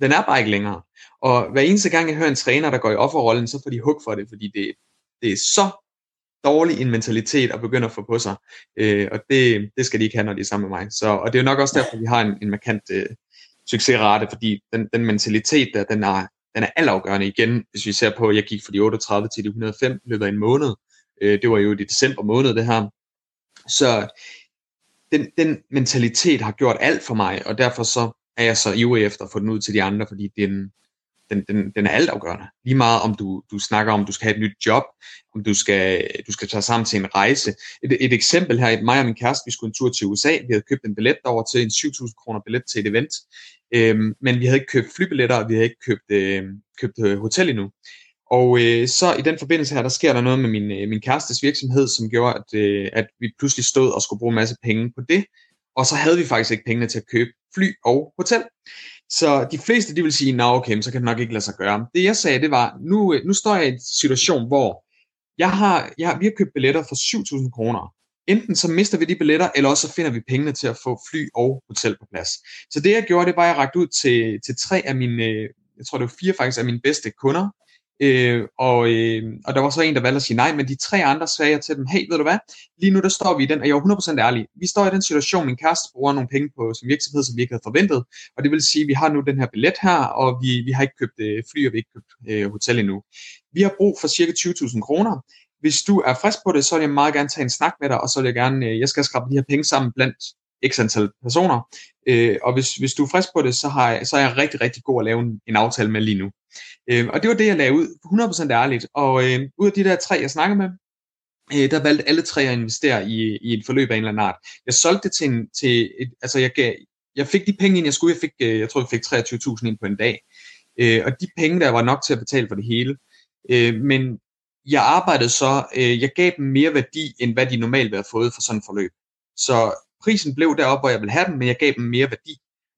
Den er bare ikke længere. Og hver eneste gang, jeg hører en træner, der går i offerrollen, så får de hug for det, fordi det, det er så dårlig en mentalitet at begynde at få på sig. Øh, og det, det skal de ikke have, når de er sammen med mig. Så, og det er jo nok også derfor, vi har en, en markant øh, succesrate, fordi den, den mentalitet der, den er, den er altafgørende igen, hvis vi ser på, at jeg gik fra de 38 til de 105 i løbet af en måned. Øh, det var jo i december måned, det her. Så den, den mentalitet har gjort alt for mig, og derfor så er jeg så ivrig efter at få den ud til de andre, fordi den, den, den, den er altafgørende. Lige meget om du, du snakker om, du skal have et nyt job, om du skal, du skal tage sammen til en rejse. Et, et eksempel her, mig og min kæreste, vi skulle en tur til USA, vi havde købt en billet over til en 7.000 kroner billet til et event, øhm, men vi havde ikke købt flybilletter, og vi havde ikke købt, øh, købt øh, hotel endnu. Og øh, så i den forbindelse her, der sker der noget med min, øh, min kærestes virksomhed, som gjorde, at, øh, at vi pludselig stod og skulle bruge en masse penge på det. Og så havde vi faktisk ikke pengene til at købe fly og hotel. Så de fleste, de vil sige, nå okay, så kan det nok ikke lade sig gøre. Det jeg sagde, det var, nu, øh, nu står jeg i en situation, hvor jeg har, jeg, vi har købt billetter for 7.000 kroner. Enten så mister vi de billetter, eller også så finder vi pengene til at få fly og hotel på plads. Så det jeg gjorde, det var, at jeg rakte ud til, til tre af mine, øh, jeg tror det var fire faktisk af mine bedste kunder, Øh, og, øh, og der var så en, der valgte at sige nej, men de tre andre sagde jeg til dem, hey, ved du hvad, lige nu der står vi i den, og jeg er 100% ærlig, vi står i den situation, min kæreste bruger nogle penge på som virksomhed, som vi ikke havde forventet, og det vil sige, at vi har nu den her billet her, og vi, vi har ikke købt øh, fly, og vi har ikke købt øh, hotel endnu. Vi har brug for cirka 20.000 kroner. Hvis du er frisk på det, så vil jeg meget gerne tage en snak med dig, og så vil jeg gerne, øh, jeg skal skrabe de her penge sammen blandt x antal personer. Øh, og hvis, hvis du er frisk på det, så, har jeg, så er jeg rigtig, rigtig god at lave en, en aftale med lige nu. Øh, og det var det, jeg lagde ud, 100% ærligt. Og øh, ud af de der tre, jeg snakkede med, øh, der valgte alle tre at investere i, i et forløb af en eller anden art. Jeg solgte det til, en, til et, altså jeg, gav, jeg fik de penge ind, jeg skulle. Jeg, fik, øh, jeg tror, jeg fik 23.000 ind på en dag. Øh, og de penge der var nok til at betale for det hele. Øh, men jeg arbejdede så, øh, jeg gav dem mere værdi, end hvad de normalt ville have fået for sådan et forløb. Så prisen blev deroppe, hvor jeg ville have dem, men jeg gav dem mere værdi.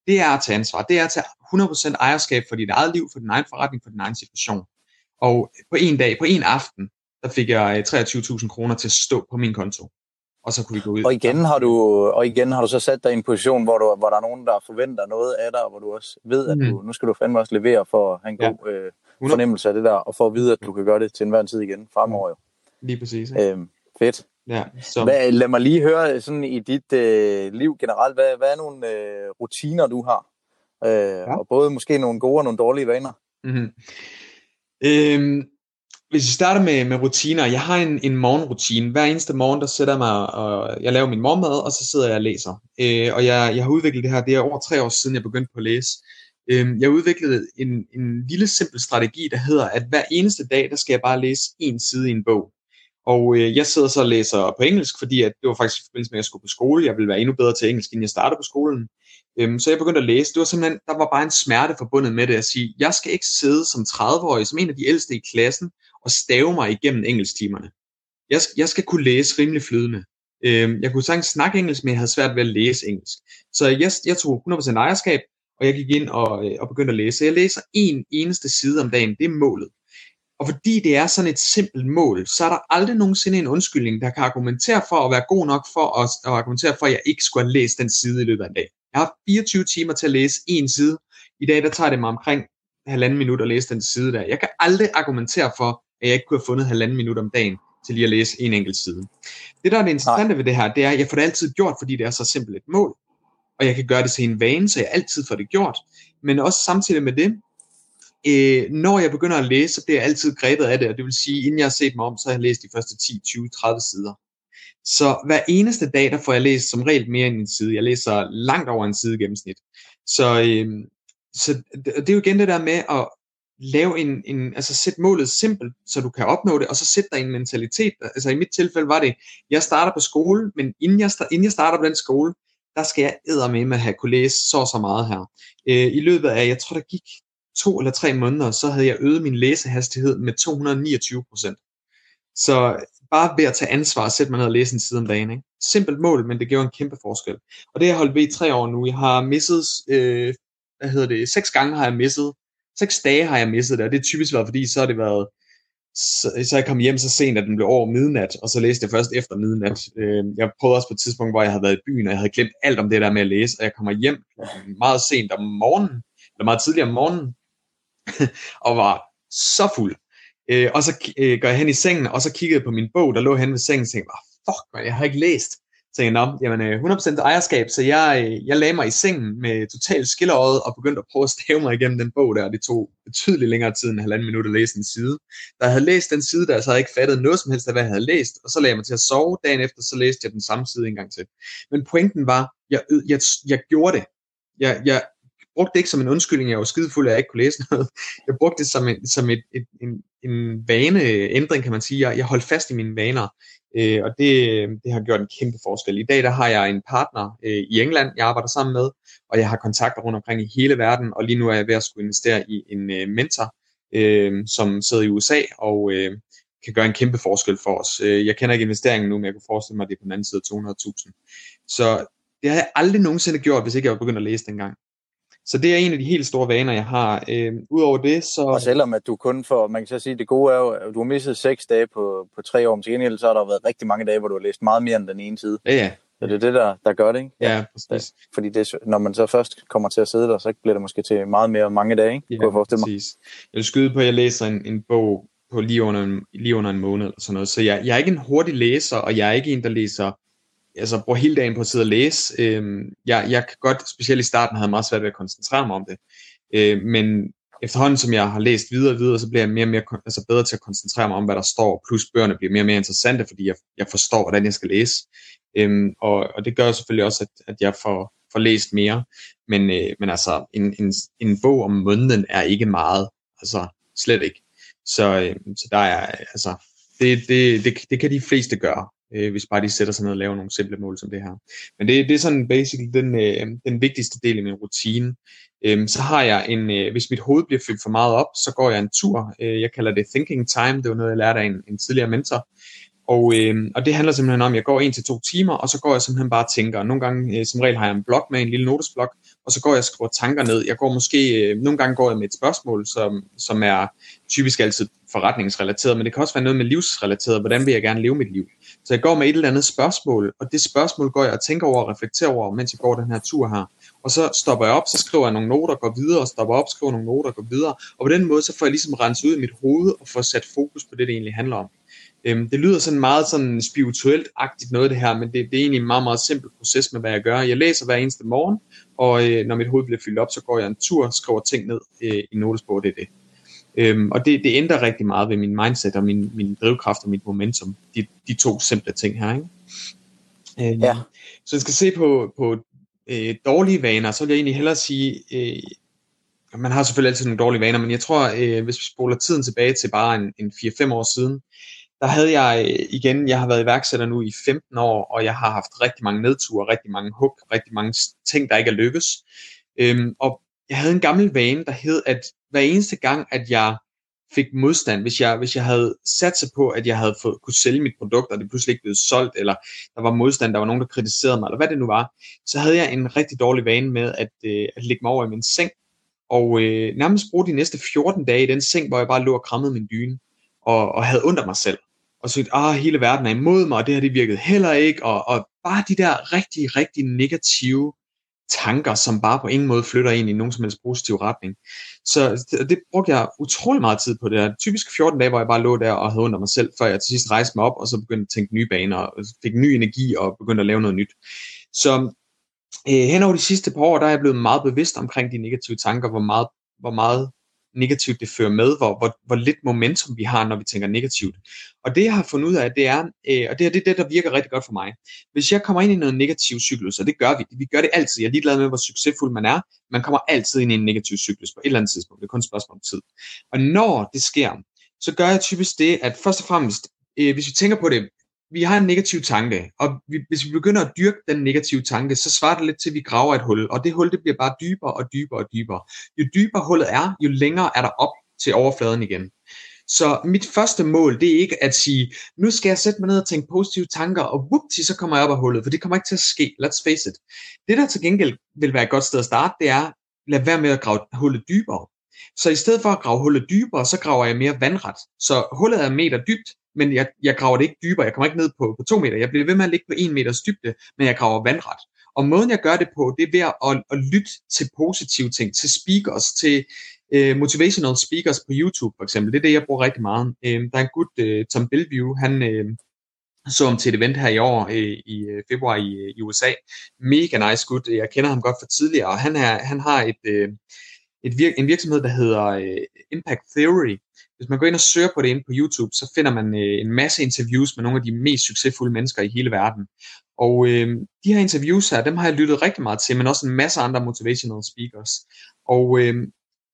Det er at tage ansvar. Det er at tage 100% ejerskab for dit eget liv, for din egen forretning, for din egen situation. Og på en dag, på en aften, der fik jeg 23.000 øh, kroner til at stå på min konto. Og så kunne vi gå ud. Og igen har du, og igen har du så sat dig i en position, hvor, du, hvor der er nogen, der forventer noget af dig, og hvor du også ved, at du, mm. nu skal du fandme også levere for at have en god øh, fornemmelse af det der, og for at vide, at du kan gøre det til enhver tid igen fremover. Jo. Lige præcis. Ja. Øhm, fedt. Ja, så... hvad, lad mig lige høre sådan i dit øh, liv generelt, hvad, hvad er nogle øh, rutiner, du har? Øh, ja. Og både måske nogle gode og nogle dårlige vaner. Mm-hmm. Øhm, hvis vi starter med, med rutiner, jeg har en, en morgenrutine. Hver eneste morgen, der sætter jeg mig, og jeg laver min morgenmad, og så sidder jeg og læser. Øh, og jeg, jeg har udviklet det her, det er over tre år siden, jeg begyndte på at læse. Øh, jeg udviklede en, en lille simpel strategi, der hedder, at hver eneste dag, der skal jeg bare læse en side i en bog. Og øh, jeg sidder så og læser på engelsk, fordi at det var faktisk i forbindelse med, at jeg skulle på skole. Jeg ville være endnu bedre til engelsk, inden jeg startede på skolen. Øhm, så jeg begyndte at læse. Det var simpelthen, der var bare en smerte forbundet med det at sige, jeg skal ikke sidde som 30-årig, som en af de ældste i klassen, og stave mig igennem engelsktimerne. Jeg, jeg skal kunne læse rimelig flydende. Øhm, jeg kunne sagtens snakke engelsk, men jeg havde svært ved at læse engelsk. Så jeg, jeg tog 100% ejerskab, og jeg gik ind og, øh, og begyndte at læse. Så jeg læser en eneste side om dagen. Det er målet. Og fordi det er sådan et simpelt mål, så er der aldrig nogensinde en undskyldning, der kan argumentere for at være god nok for at, at argumentere for, at jeg ikke skulle have læst den side i løbet af en dag. Jeg har 24 timer til at læse en side. I dag der tager det mig omkring halvanden minut at læse den side der. Jeg kan aldrig argumentere for, at jeg ikke kunne have fundet halvanden minut om dagen til lige at læse en enkelt side. Det, der er det interessante Nej. ved det her, det er, at jeg får det altid gjort, fordi det er så simpelt et mål. Og jeg kan gøre det til en vane, så jeg altid får det gjort. Men også samtidig med det, øh, når jeg begynder at læse, så bliver jeg altid grebet af det, og det vil sige, inden jeg har set mig om, så har jeg læst de første 10, 20, 30 sider. Så hver eneste dag, der får jeg læst som regel mere end en side. Jeg læser langt over en side gennemsnit. Så, øh, så det er jo igen det der med at lave en, en, altså sæt målet simpelt, så du kan opnå det, og så sæt dig en mentalitet. Altså i mit tilfælde var det, jeg starter på skole, men inden jeg, inden jeg starter på den skole, der skal jeg æder med at have kunne læse så så meget her. Øh, I løbet af, jeg tror der gik to eller tre måneder, så havde jeg øget min læsehastighed med 229 procent. Så bare ved at tage ansvar og sætte mig ned og læse en side om dagen. Ikke? Simpelt mål, men det gjorde en kæmpe forskel. Og det har jeg holdt ved i tre år nu. Jeg har misset, øh, hvad hedder det, seks gange har jeg misset. Seks dage har jeg misset det, og det er typisk været, fordi så har det været, så, så jeg kom hjem så sent, at den blev over midnat, og så læste jeg først efter midnat. Øh, jeg prøvede også på et tidspunkt, hvor jeg havde været i byen, og jeg havde glemt alt om det der med at læse, og jeg kommer hjem meget sent om morgenen, eller meget tidligere om morgenen, og var så fuld. Øh, og så øh, går jeg hen i sengen, og så kiggede jeg på min bog, der lå hen ved sengen, og tænkte, fuck man, jeg har ikke læst. Så tænkte jeg, jamen øh, 100% ejerskab, så jeg, øh, jeg lagde mig i sengen med totalt skillerøjet og begyndte at prøve at stave mig igennem den bog der. Det tog betydeligt længere tid end halvanden minut at læse en side. Da jeg havde læst den side der, så havde jeg ikke fattet noget som helst af, hvad jeg havde læst, og så lagde jeg mig til at sove. Dagen efter, så læste jeg den samme side en gang til. Men pointen var, jeg, jeg, jeg gjorde det. Jeg, jeg brugte det ikke som en undskyldning, jeg var skidefuld, at jeg ikke kunne læse noget. Jeg brugte det som, en, som et, et, en, en vaneændring, kan man sige. Jeg, jeg holdt fast i mine vaner, øh, og det, det har gjort en kæmpe forskel. I dag der har jeg en partner øh, i England, jeg arbejder sammen med, og jeg har kontakter rundt omkring i hele verden, og lige nu er jeg ved at skulle investere i en øh, mentor, øh, som sidder i USA, og øh, kan gøre en kæmpe forskel for os. Øh, jeg kender ikke investeringen nu, men jeg kunne forestille mig, at det er på den anden side af 200.000. Så det har jeg aldrig nogensinde gjort, hvis ikke jeg var begyndt at læse dengang. Så det er en af de helt store vaner, jeg har. Øh, Udover det, så... Og selvom at du kun får, man kan så sige, det gode er jo, at du har misset seks dage på, på tre år, men til gengæld så har der været rigtig mange dage, hvor du har læst meget mere end den ene side. Ja, ja. Så det er det, der, der gør det, ikke? Ja, præcis. Fordi det, når man så først kommer til at sidde der, så bliver det måske til meget mere mange dage, ikke? Ja, præcis. Mig. Jeg vil skyde på, at jeg læser en, en bog på lige under, en, lige under en måned eller sådan noget. Så jeg, jeg er ikke en hurtig læser, og jeg er ikke en, der læser altså bruger hele dagen på at sidde og læse. Øh, jeg, jeg kan godt, specielt i starten, havde meget svært ved at koncentrere mig om det. Øh, men efterhånden som jeg har læst videre og videre, så bliver jeg mere og mere altså bedre til at koncentrere mig om, hvad der står, plus bøgerne bliver mere og mere interessante, fordi jeg, jeg forstår, hvordan jeg skal læse. Øhm, og, og det gør selvfølgelig også, at, at jeg får, får læst mere. Men, øh, men altså, en, en, en bog om måneden er ikke meget. Altså, slet ikke. Så, øh, så der er, altså, det, det, det, det kan de fleste gøre, øh, hvis bare de sætter sig ned og laver nogle simple mål som det her. Men det, det er sådan basically den, øh, den vigtigste del af min rutine. Øh, så har jeg en, øh, hvis mit hoved bliver fyldt for meget op, så går jeg en tur. Øh, jeg kalder det thinking time, det var noget, jeg lærte af en, en tidligere mentor. Og, øh, og det handler simpelthen om, at jeg går en til to timer, og så går jeg simpelthen bare og tænker. Nogle gange, øh, som regel har jeg en blog med, en lille notesblok, og så går jeg og skriver tanker ned. Jeg går måske, øh, nogle gange går jeg med et spørgsmål, som, som er typisk altid forretningsrelateret, men det kan også være noget med livsrelateret. Hvordan vil jeg gerne leve mit liv? Så jeg går med et eller andet spørgsmål, og det spørgsmål går jeg og tænker over og reflekterer over, mens jeg går den her tur her. Og så stopper jeg op, så skriver jeg nogle noter, går videre, og stopper op, skriver nogle noter, går videre. Og på den måde, så får jeg ligesom renset ud i mit hoved og får sat fokus på det, det egentlig handler om. Øhm, det lyder sådan meget sådan spirituelt-agtigt noget det her, men det, det er egentlig en meget, meget simpel proces med, hvad jeg gør. Jeg læser hver eneste morgen, og øh, når mit hoved bliver fyldt op, så går jeg en tur skriver ting ned øh, i notesbog, det er det. Øhm, og det, det ændrer rigtig meget ved min mindset og min, min drivkraft og mit momentum, de, de to simple ting her. Ikke? Øhm, ja. Så jeg skal se på, på øh, dårlige vaner, så vil jeg egentlig hellere sige, øh, man har selvfølgelig altid nogle dårlige vaner, men jeg tror, øh, hvis vi spoler tiden tilbage til bare en, en 4-5 år siden, der havde jeg øh, igen, jeg har været iværksætter nu i 15 år, og jeg har haft rigtig mange nedture, rigtig mange hug, rigtig mange ting, der ikke er lykkes. Øhm, og jeg havde en gammel vane, der hed, at hver eneste gang, at jeg fik modstand, hvis jeg, hvis jeg havde sat sig på, at jeg havde fået, kunne sælge mit produkt, og det pludselig ikke blev solgt, eller der var modstand, der var nogen, der kritiserede mig, eller hvad det nu var, så havde jeg en rigtig dårlig vane med at, øh, at ligge mig over i min seng, og øh, nærmest bruge de næste 14 dage i den seng, hvor jeg bare lå og krammede min dyne, og, og havde under mig selv og så ah, hele verden er imod mig, og det her det virkede heller ikke, og, og bare de der rigtig, rigtig negative tanker, som bare på ingen måde flytter en i nogen som helst positiv retning. Så det, det brugte jeg utrolig meget tid på det der. Typisk 14 dage, hvor jeg bare lå der og havde under mig selv, før jeg til sidst rejste mig op, og så begyndte at tænke nye baner, og fik ny energi og begyndte at lave noget nyt. Så øh, hen over de sidste par år, der er jeg blevet meget bevidst omkring de negative tanker, hvor meget, hvor meget negativt det fører med, hvor, hvor, hvor lidt momentum vi har, når vi tænker negativt. Og det jeg har fundet ud af, det er, øh, og det er det, det, der virker rigtig godt for mig. Hvis jeg kommer ind i noget negativ cyklus, og det gør vi, vi gør det altid, jeg er ligeglad med, hvor succesfuld man er, man kommer altid ind i en negativ cyklus på et eller andet tidspunkt, det er kun et spørgsmål om tid. Og når det sker, så gør jeg typisk det, at først og fremmest, øh, hvis vi tænker på det, vi har en negativ tanke, og vi, hvis vi begynder at dyrke den negative tanke, så svarer det lidt til, at vi graver et hul, og det hul det bliver bare dybere og dybere og dybere. Jo dybere hullet er, jo længere er der op til overfladen igen. Så mit første mål, det er ikke at sige, nu skal jeg sætte mig ned og tænke positive tanker, og whoopty, så kommer jeg op af hullet, for det kommer ikke til at ske, let's face it. Det der til gengæld vil være et godt sted at starte, det er, lad være med at grave hullet dybere. Så i stedet for at grave hullet dybere, så graver jeg mere vandret. Så hullet er en meter dybt, men jeg, jeg graver det ikke dybere. Jeg kommer ikke ned på, på to meter. Jeg bliver ved med at ligge på en meters dybde, men jeg graver vandret. Og måden jeg gør det på, det er ved at, at lytte til positive ting, til speakers, til øh, motivational speakers på YouTube for eksempel. Det er det, jeg bruger rigtig meget. Øh, der er en gut, øh, Tom Bellevue, han Øh, så om til et event her i år, øh, i øh, februar i, øh, i USA. Mega nice gut. Jeg kender ham godt fra tidligere, og han, er, han har et, øh, et vir- en virksomhed, der hedder øh, Impact Theory, hvis man går ind og søger på det inde på YouTube, så finder man øh, en masse interviews med nogle af de mest succesfulde mennesker i hele verden. Og øh, de her interviews her, dem har jeg lyttet rigtig meget til, men også en masse andre motivational speakers. Og øh,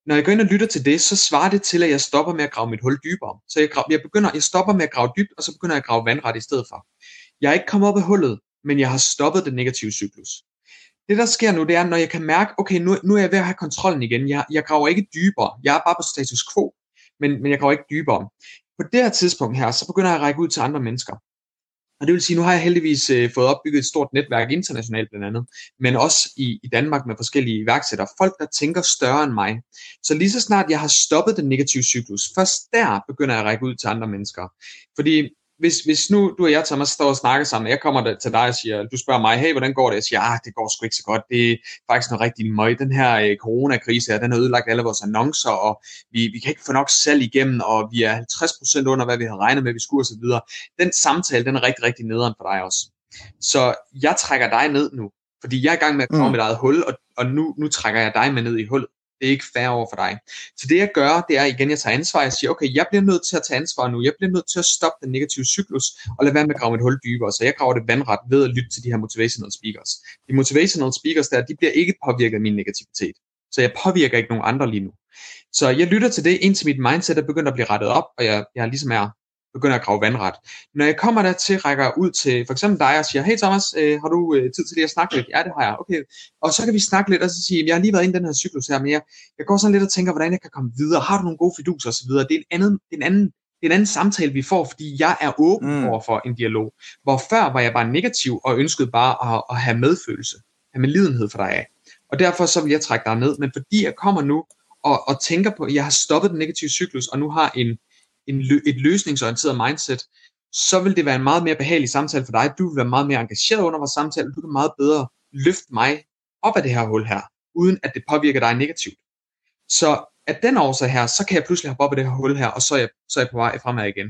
når jeg går ind og lytter til det, så svarer det til, at jeg stopper med at grave mit hul dybere. Så jeg, grav, jeg, begynder, jeg stopper med at grave dybt, og så begynder jeg at grave vandret i stedet for. Jeg er ikke kommet op af hullet, men jeg har stoppet den negative cyklus. Det der sker nu, det er, når jeg kan mærke, okay, nu, nu er jeg ved at have kontrollen igen. Jeg, jeg graver ikke dybere. Jeg er bare på status quo men, men jeg graver ikke dybere. På det her tidspunkt her, så begynder jeg at række ud til andre mennesker. Og det vil sige, nu har jeg heldigvis øh, fået opbygget et stort netværk internationalt blandt andet, men også i, i Danmark med forskellige iværksættere. Folk, der tænker større end mig. Så lige så snart jeg har stoppet den negative cyklus, først der begynder jeg at række ud til andre mennesker. Fordi hvis, hvis nu du og jeg, Thomas, står og snakker sammen, jeg kommer til dig og siger, du spørger mig, hey, hvordan går det? Jeg siger, ah, det går sgu ikke så godt. Det er faktisk noget rigtig møg. Den her øh, coronakrise her, den har ødelagt alle vores annoncer, og vi, vi kan ikke få nok salg igennem, og vi er 50% under, hvad vi havde regnet med, vi skulle osv. Den samtale, den er rigtig, rigtig nederen for dig også. Så jeg trækker dig ned nu, fordi jeg er i gang med at komme mm. mit eget hul, og, og nu, nu trækker jeg dig med ned i hullet. Det er ikke fair over for dig. Så det jeg gør, det er igen, jeg tager ansvar. Jeg siger, okay, jeg bliver nødt til at tage ansvar nu. Jeg bliver nødt til at stoppe den negative cyklus og lade være med at grave et hul dybere. Så jeg graver det vandret ved at lytte til de her motivational speakers. De motivational speakers der, de bliver ikke påvirket af min negativitet. Så jeg påvirker ikke nogen andre lige nu. Så jeg lytter til det, indtil mit mindset er begyndt at blive rettet op, og jeg, jeg ligesom er begynder at grave vandret. Når jeg kommer der til, rækker ud til for eksempel dig og siger, hey Thomas, øh, har du øh, tid til det at snakke lidt? Ja, det har jeg. Okay. Og så kan vi snakke lidt og så sige, jeg har lige været inde i den her cyklus her, men jeg, jeg går sådan lidt og tænker, hvordan jeg kan komme videre. Har du nogle gode fiduser osv.? Det er en anden, det er en anden det er en anden samtale, vi får, fordi jeg er åben mm. over for en dialog. Hvor før var jeg bare negativ og ønskede bare at, at have medfølelse, have medlidenhed for dig af. Og derfor så vil jeg trække dig ned. Men fordi jeg kommer nu og, og tænker på, at jeg har stoppet den negative cyklus, og nu har en, en, et løsningsorienteret mindset, så vil det være en meget mere behagelig samtale for dig. Du vil være meget mere engageret under vores samtale. Du kan meget bedre løfte mig op af det her hul her, uden at det påvirker dig negativt. Så af den årsag her, så kan jeg pludselig hoppe op af det her hul her, og så er jeg, så er jeg på vej fremad igen.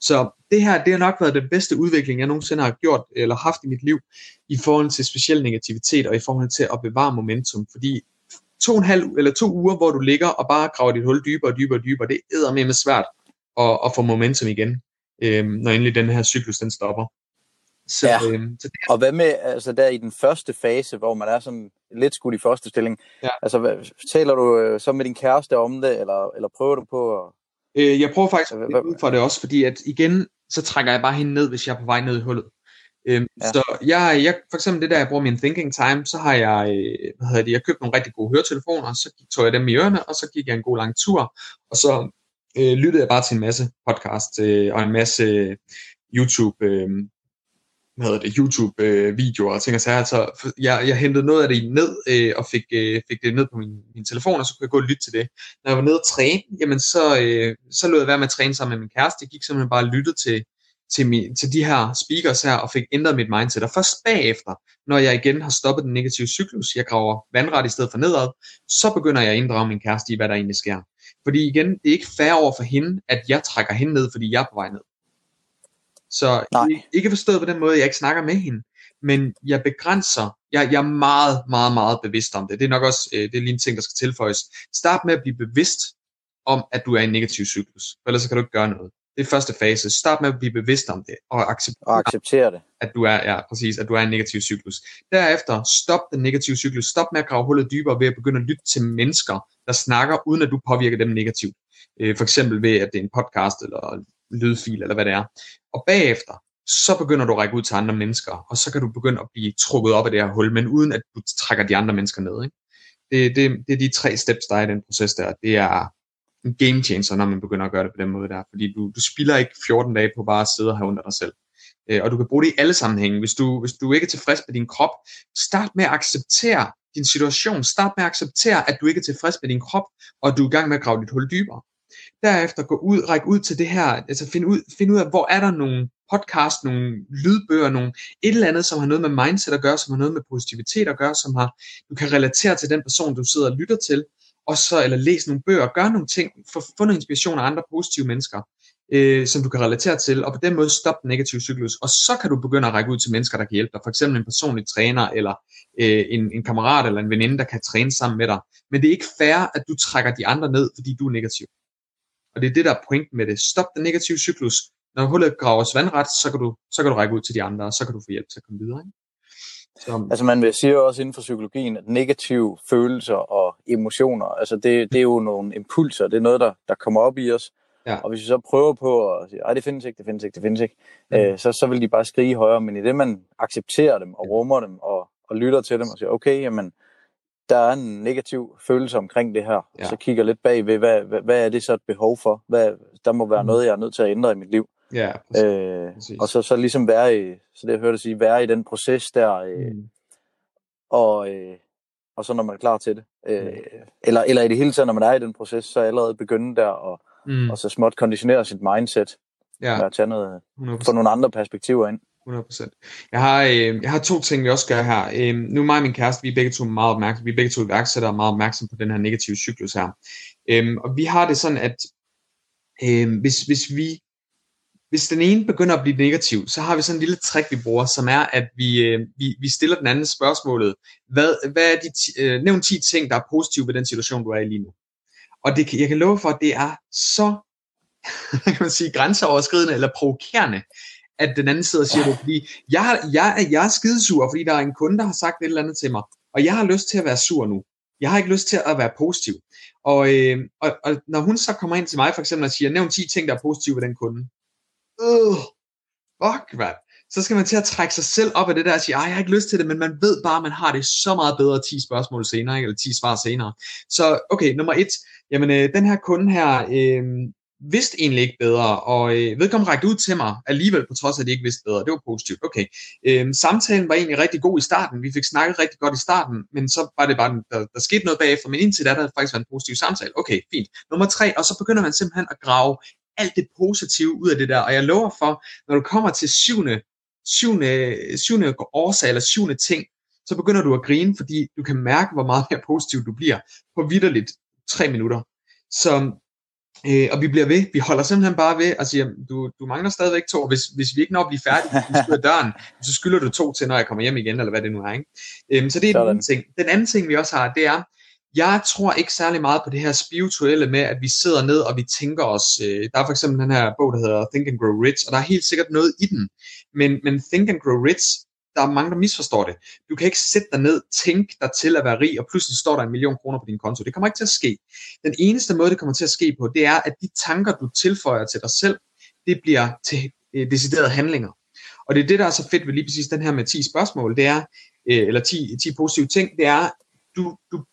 Så det her, det har nok været den bedste udvikling, jeg nogensinde har gjort eller haft i mit liv, i forhold til speciel negativitet og i forhold til at bevare momentum. Fordi to og en halv eller to uger, hvor du ligger og bare graver dit hul dybere og dybere og dybere, det er med svært at, at få momentum igen, øhm, når endelig den her cyklus den stopper. Så, ja. øhm, så det og hvad med altså der i den første fase, hvor man er sådan lidt skudt i første stilling, ja. altså hvad, taler du øh, så med din kæreste om det, eller, eller prøver du på at... Øh, jeg prøver faktisk at ud for det også, fordi at igen, så trækker jeg bare hende ned, hvis jeg er på vej ned i hullet. Øhm, ja. Så jeg, jeg, for eksempel det der, jeg bruger min thinking time, så har jeg, øh, hvad hedder det, jeg købt nogle rigtig gode høretelefoner, så tog jeg dem i ørerne, og så gik jeg en god lang tur, og så øh, lyttede jeg bare til en masse podcast øh, og en masse øh, YouTube, øh, hvad hedder det, YouTube-videoer øh, og ting og sager. Altså, jeg, jeg hentede noget af det ned øh, og fik, øh, fik det ned på min, min telefon, og så kunne jeg gå og lytte til det. Når jeg var nede og træne, jamen så, øh, så lød jeg være med at træne sammen med min kæreste. Jeg gik simpelthen bare og lyttede til, til, min, til de her speakers her, og fik ændret mit mindset. Og først bagefter, når jeg igen har stoppet den negative cyklus, jeg graver vandret i stedet for nedad, så begynder jeg at inddrage min kæreste i, hvad der egentlig sker. Fordi igen, det er ikke fair over for hende, at jeg trækker hende ned, fordi jeg er på vej ned. Så Nej. ikke forstået på den måde, jeg ikke snakker med hende, men jeg begrænser, jeg, jeg er meget, meget, meget bevidst om det. Det er nok også, øh, det er lige en ting, der skal tilføjes. Start med at blive bevidst om, at du er i en negativ cyklus, for ellers så kan du ikke gøre noget. Det er første fase. Start med at blive bevidst om det, og acceptere, og acceptere det. At du er, ja, præcis, at du er i en negativ cyklus. Derefter, stop den negative cyklus. Stop med at grave hullet dybere ved at begynde at lytte til mennesker, der snakker, uden at du påvirker dem negativt. Øh, for eksempel ved, at det er en podcast, eller lydfil, eller hvad det er. Og bagefter, så begynder du at række ud til andre mennesker, og så kan du begynde at blive trukket op af det her hul, men uden at du trækker de andre mennesker ned. Ikke? Det, det, det er de tre steps, der er i den proces der. Det er en game changer, når man begynder at gøre det på den måde der, fordi du, du spilder ikke 14 dage på bare at sidde og have under dig selv. Øh, og du kan bruge det i alle sammenhænge. Hvis du, hvis du ikke er tilfreds med din krop, start med at acceptere din situation. Start med at acceptere, at du ikke er tilfreds med din krop, og du er i gang med at grave dit hul dybere. Derefter gå ud, række ud til det her, altså find ud, find ud af, hvor er der nogle podcast, nogle lydbøger, nogle et eller andet, som har noget med mindset at gøre, som har noget med positivitet at gøre, som har, du kan relatere til den person, du sidder og lytter til, og så, eller læse nogle bøger, gør nogle ting, få, få noget inspiration af andre positive mennesker, øh, som du kan relatere til, og på den måde stoppe den negative cyklus, og så kan du begynde at række ud til mennesker, der kan hjælpe dig, for eksempel en personlig træner, eller øh, en, en kammerat, eller en veninde, der kan træne sammen med dig, men det er ikke fair, at du trækker de andre ned, fordi du er negativ. Og det er det, der er pointen med det. Stop den negative cyklus. Når hullet graves vandret, så kan, du, så kan du række ud til de andre, og så kan du få hjælp til at komme videre. Ikke? Så... Altså man vil sige også inden for psykologien, at negative følelser og emotioner, altså det, det er jo nogle impulser, det er noget, der, der kommer op i os. Ja. Og hvis vi så prøver på at sige, at det findes ikke, det findes ikke, det findes ikke, mm. øh, så, så vil de bare skrige højere. Men i det, man accepterer dem og rummer dem og, og lytter til dem og siger, okay, jamen, der er en negativ følelse omkring det her. Ja. Så kigger lidt bag ved, hvad, hvad, hvad er det så et behov for? Hvad, der må være mm. noget, jeg er nødt til at ændre i mit liv. Ja, præcis. Øh, præcis. Og så, så ligesom være i, så det jeg hørte sige, være i den proces der, øh, mm. og, øh, og så når man er klar til det. Øh, mm. eller, eller i det hele taget, når man er i den proces, så allerede begynde der, og, mm. og så småt konditionere sit mindset, ja. at tage noget, få nogle andre perspektiver ind. 100%. Jeg har, øh, jeg har to ting, vi også gør her. Øh, nu er mig og min kæreste, vi er begge to meget opmærksomme, vi er begge to iværksættere og meget opmærksomme på den her negative cyklus her. Øh, og vi har det sådan, at øh, hvis, hvis vi hvis den ene begynder at blive negativ, så har vi sådan en lille trick, vi bruger, som er, at vi, øh, vi, vi stiller den anden spørgsmålet. Hvad, hvad er de øh, nævn 10 ting, der er positive ved den situation, du er i lige nu? Og det, jeg kan love for, at det er så kan man sige, grænseoverskridende eller provokerende, at den anden sidder og siger det, fordi jeg, jeg, jeg er skidesur, fordi der er en kunde, der har sagt et eller andet til mig, og jeg har lyst til at være sur nu. Jeg har ikke lyst til at være positiv. Og, øh, og, og når hun så kommer ind til mig for eksempel og siger, nævn 10 ting, der er positive ved den kunde. Øh, fuck, man. Så skal man til at trække sig selv op af det der og sige, jeg har ikke lyst til det, men man ved bare, at man har det så meget bedre 10 spørgsmål senere, ikke? eller 10 svar senere. Så okay, nummer et, jamen øh, den her kunde her, øh, vidste egentlig ikke bedre, og øh, vedkommende rækte ud til mig alligevel, på trods af, at de ikke vidste bedre. Det var positivt. Okay. Øhm, samtalen var egentlig rigtig god i starten. Vi fik snakket rigtig godt i starten, men så var det bare, der, der skete noget bagefter. Men indtil da, der havde faktisk været en positiv samtale. Okay, fint. Nummer tre, og så begynder man simpelthen at grave alt det positive ud af det der. Og jeg lover for, når du kommer til syvende, syvende, syvende årsag eller syvende ting, så begynder du at grine, fordi du kan mærke, hvor meget mere positiv du bliver på vidderligt tre minutter. Så Øh, og vi bliver ved. Vi holder simpelthen bare ved og siger, du, du mangler stadigvæk to, og hvis, hvis vi ikke når at blive færdige, hvis døren, så skylder du to til, når jeg kommer hjem igen, eller hvad det nu er. Ikke? Øhm, så det er den anden ting. Den anden ting, vi også har, det er, jeg tror ikke særlig meget på det her spirituelle med, at vi sidder ned og vi tænker os, øh, der er for eksempel den her bog, der hedder Think and Grow Rich, og der er helt sikkert noget i den, men, men Think and Grow Rich, der er mange, der misforstår det. Du kan ikke sætte dig ned, tænke dig til at være rig, og pludselig står der en million kroner på din konto. Det kommer ikke til at ske. Den eneste måde, det kommer til at ske på, det er, at de tanker, du tilføjer til dig selv, det bliver til øh, deciderede handlinger. Og det er det, der er så fedt ved lige præcis den her med 10 spørgsmål, det er, øh, eller 10, 10 positive ting, det er, du, du,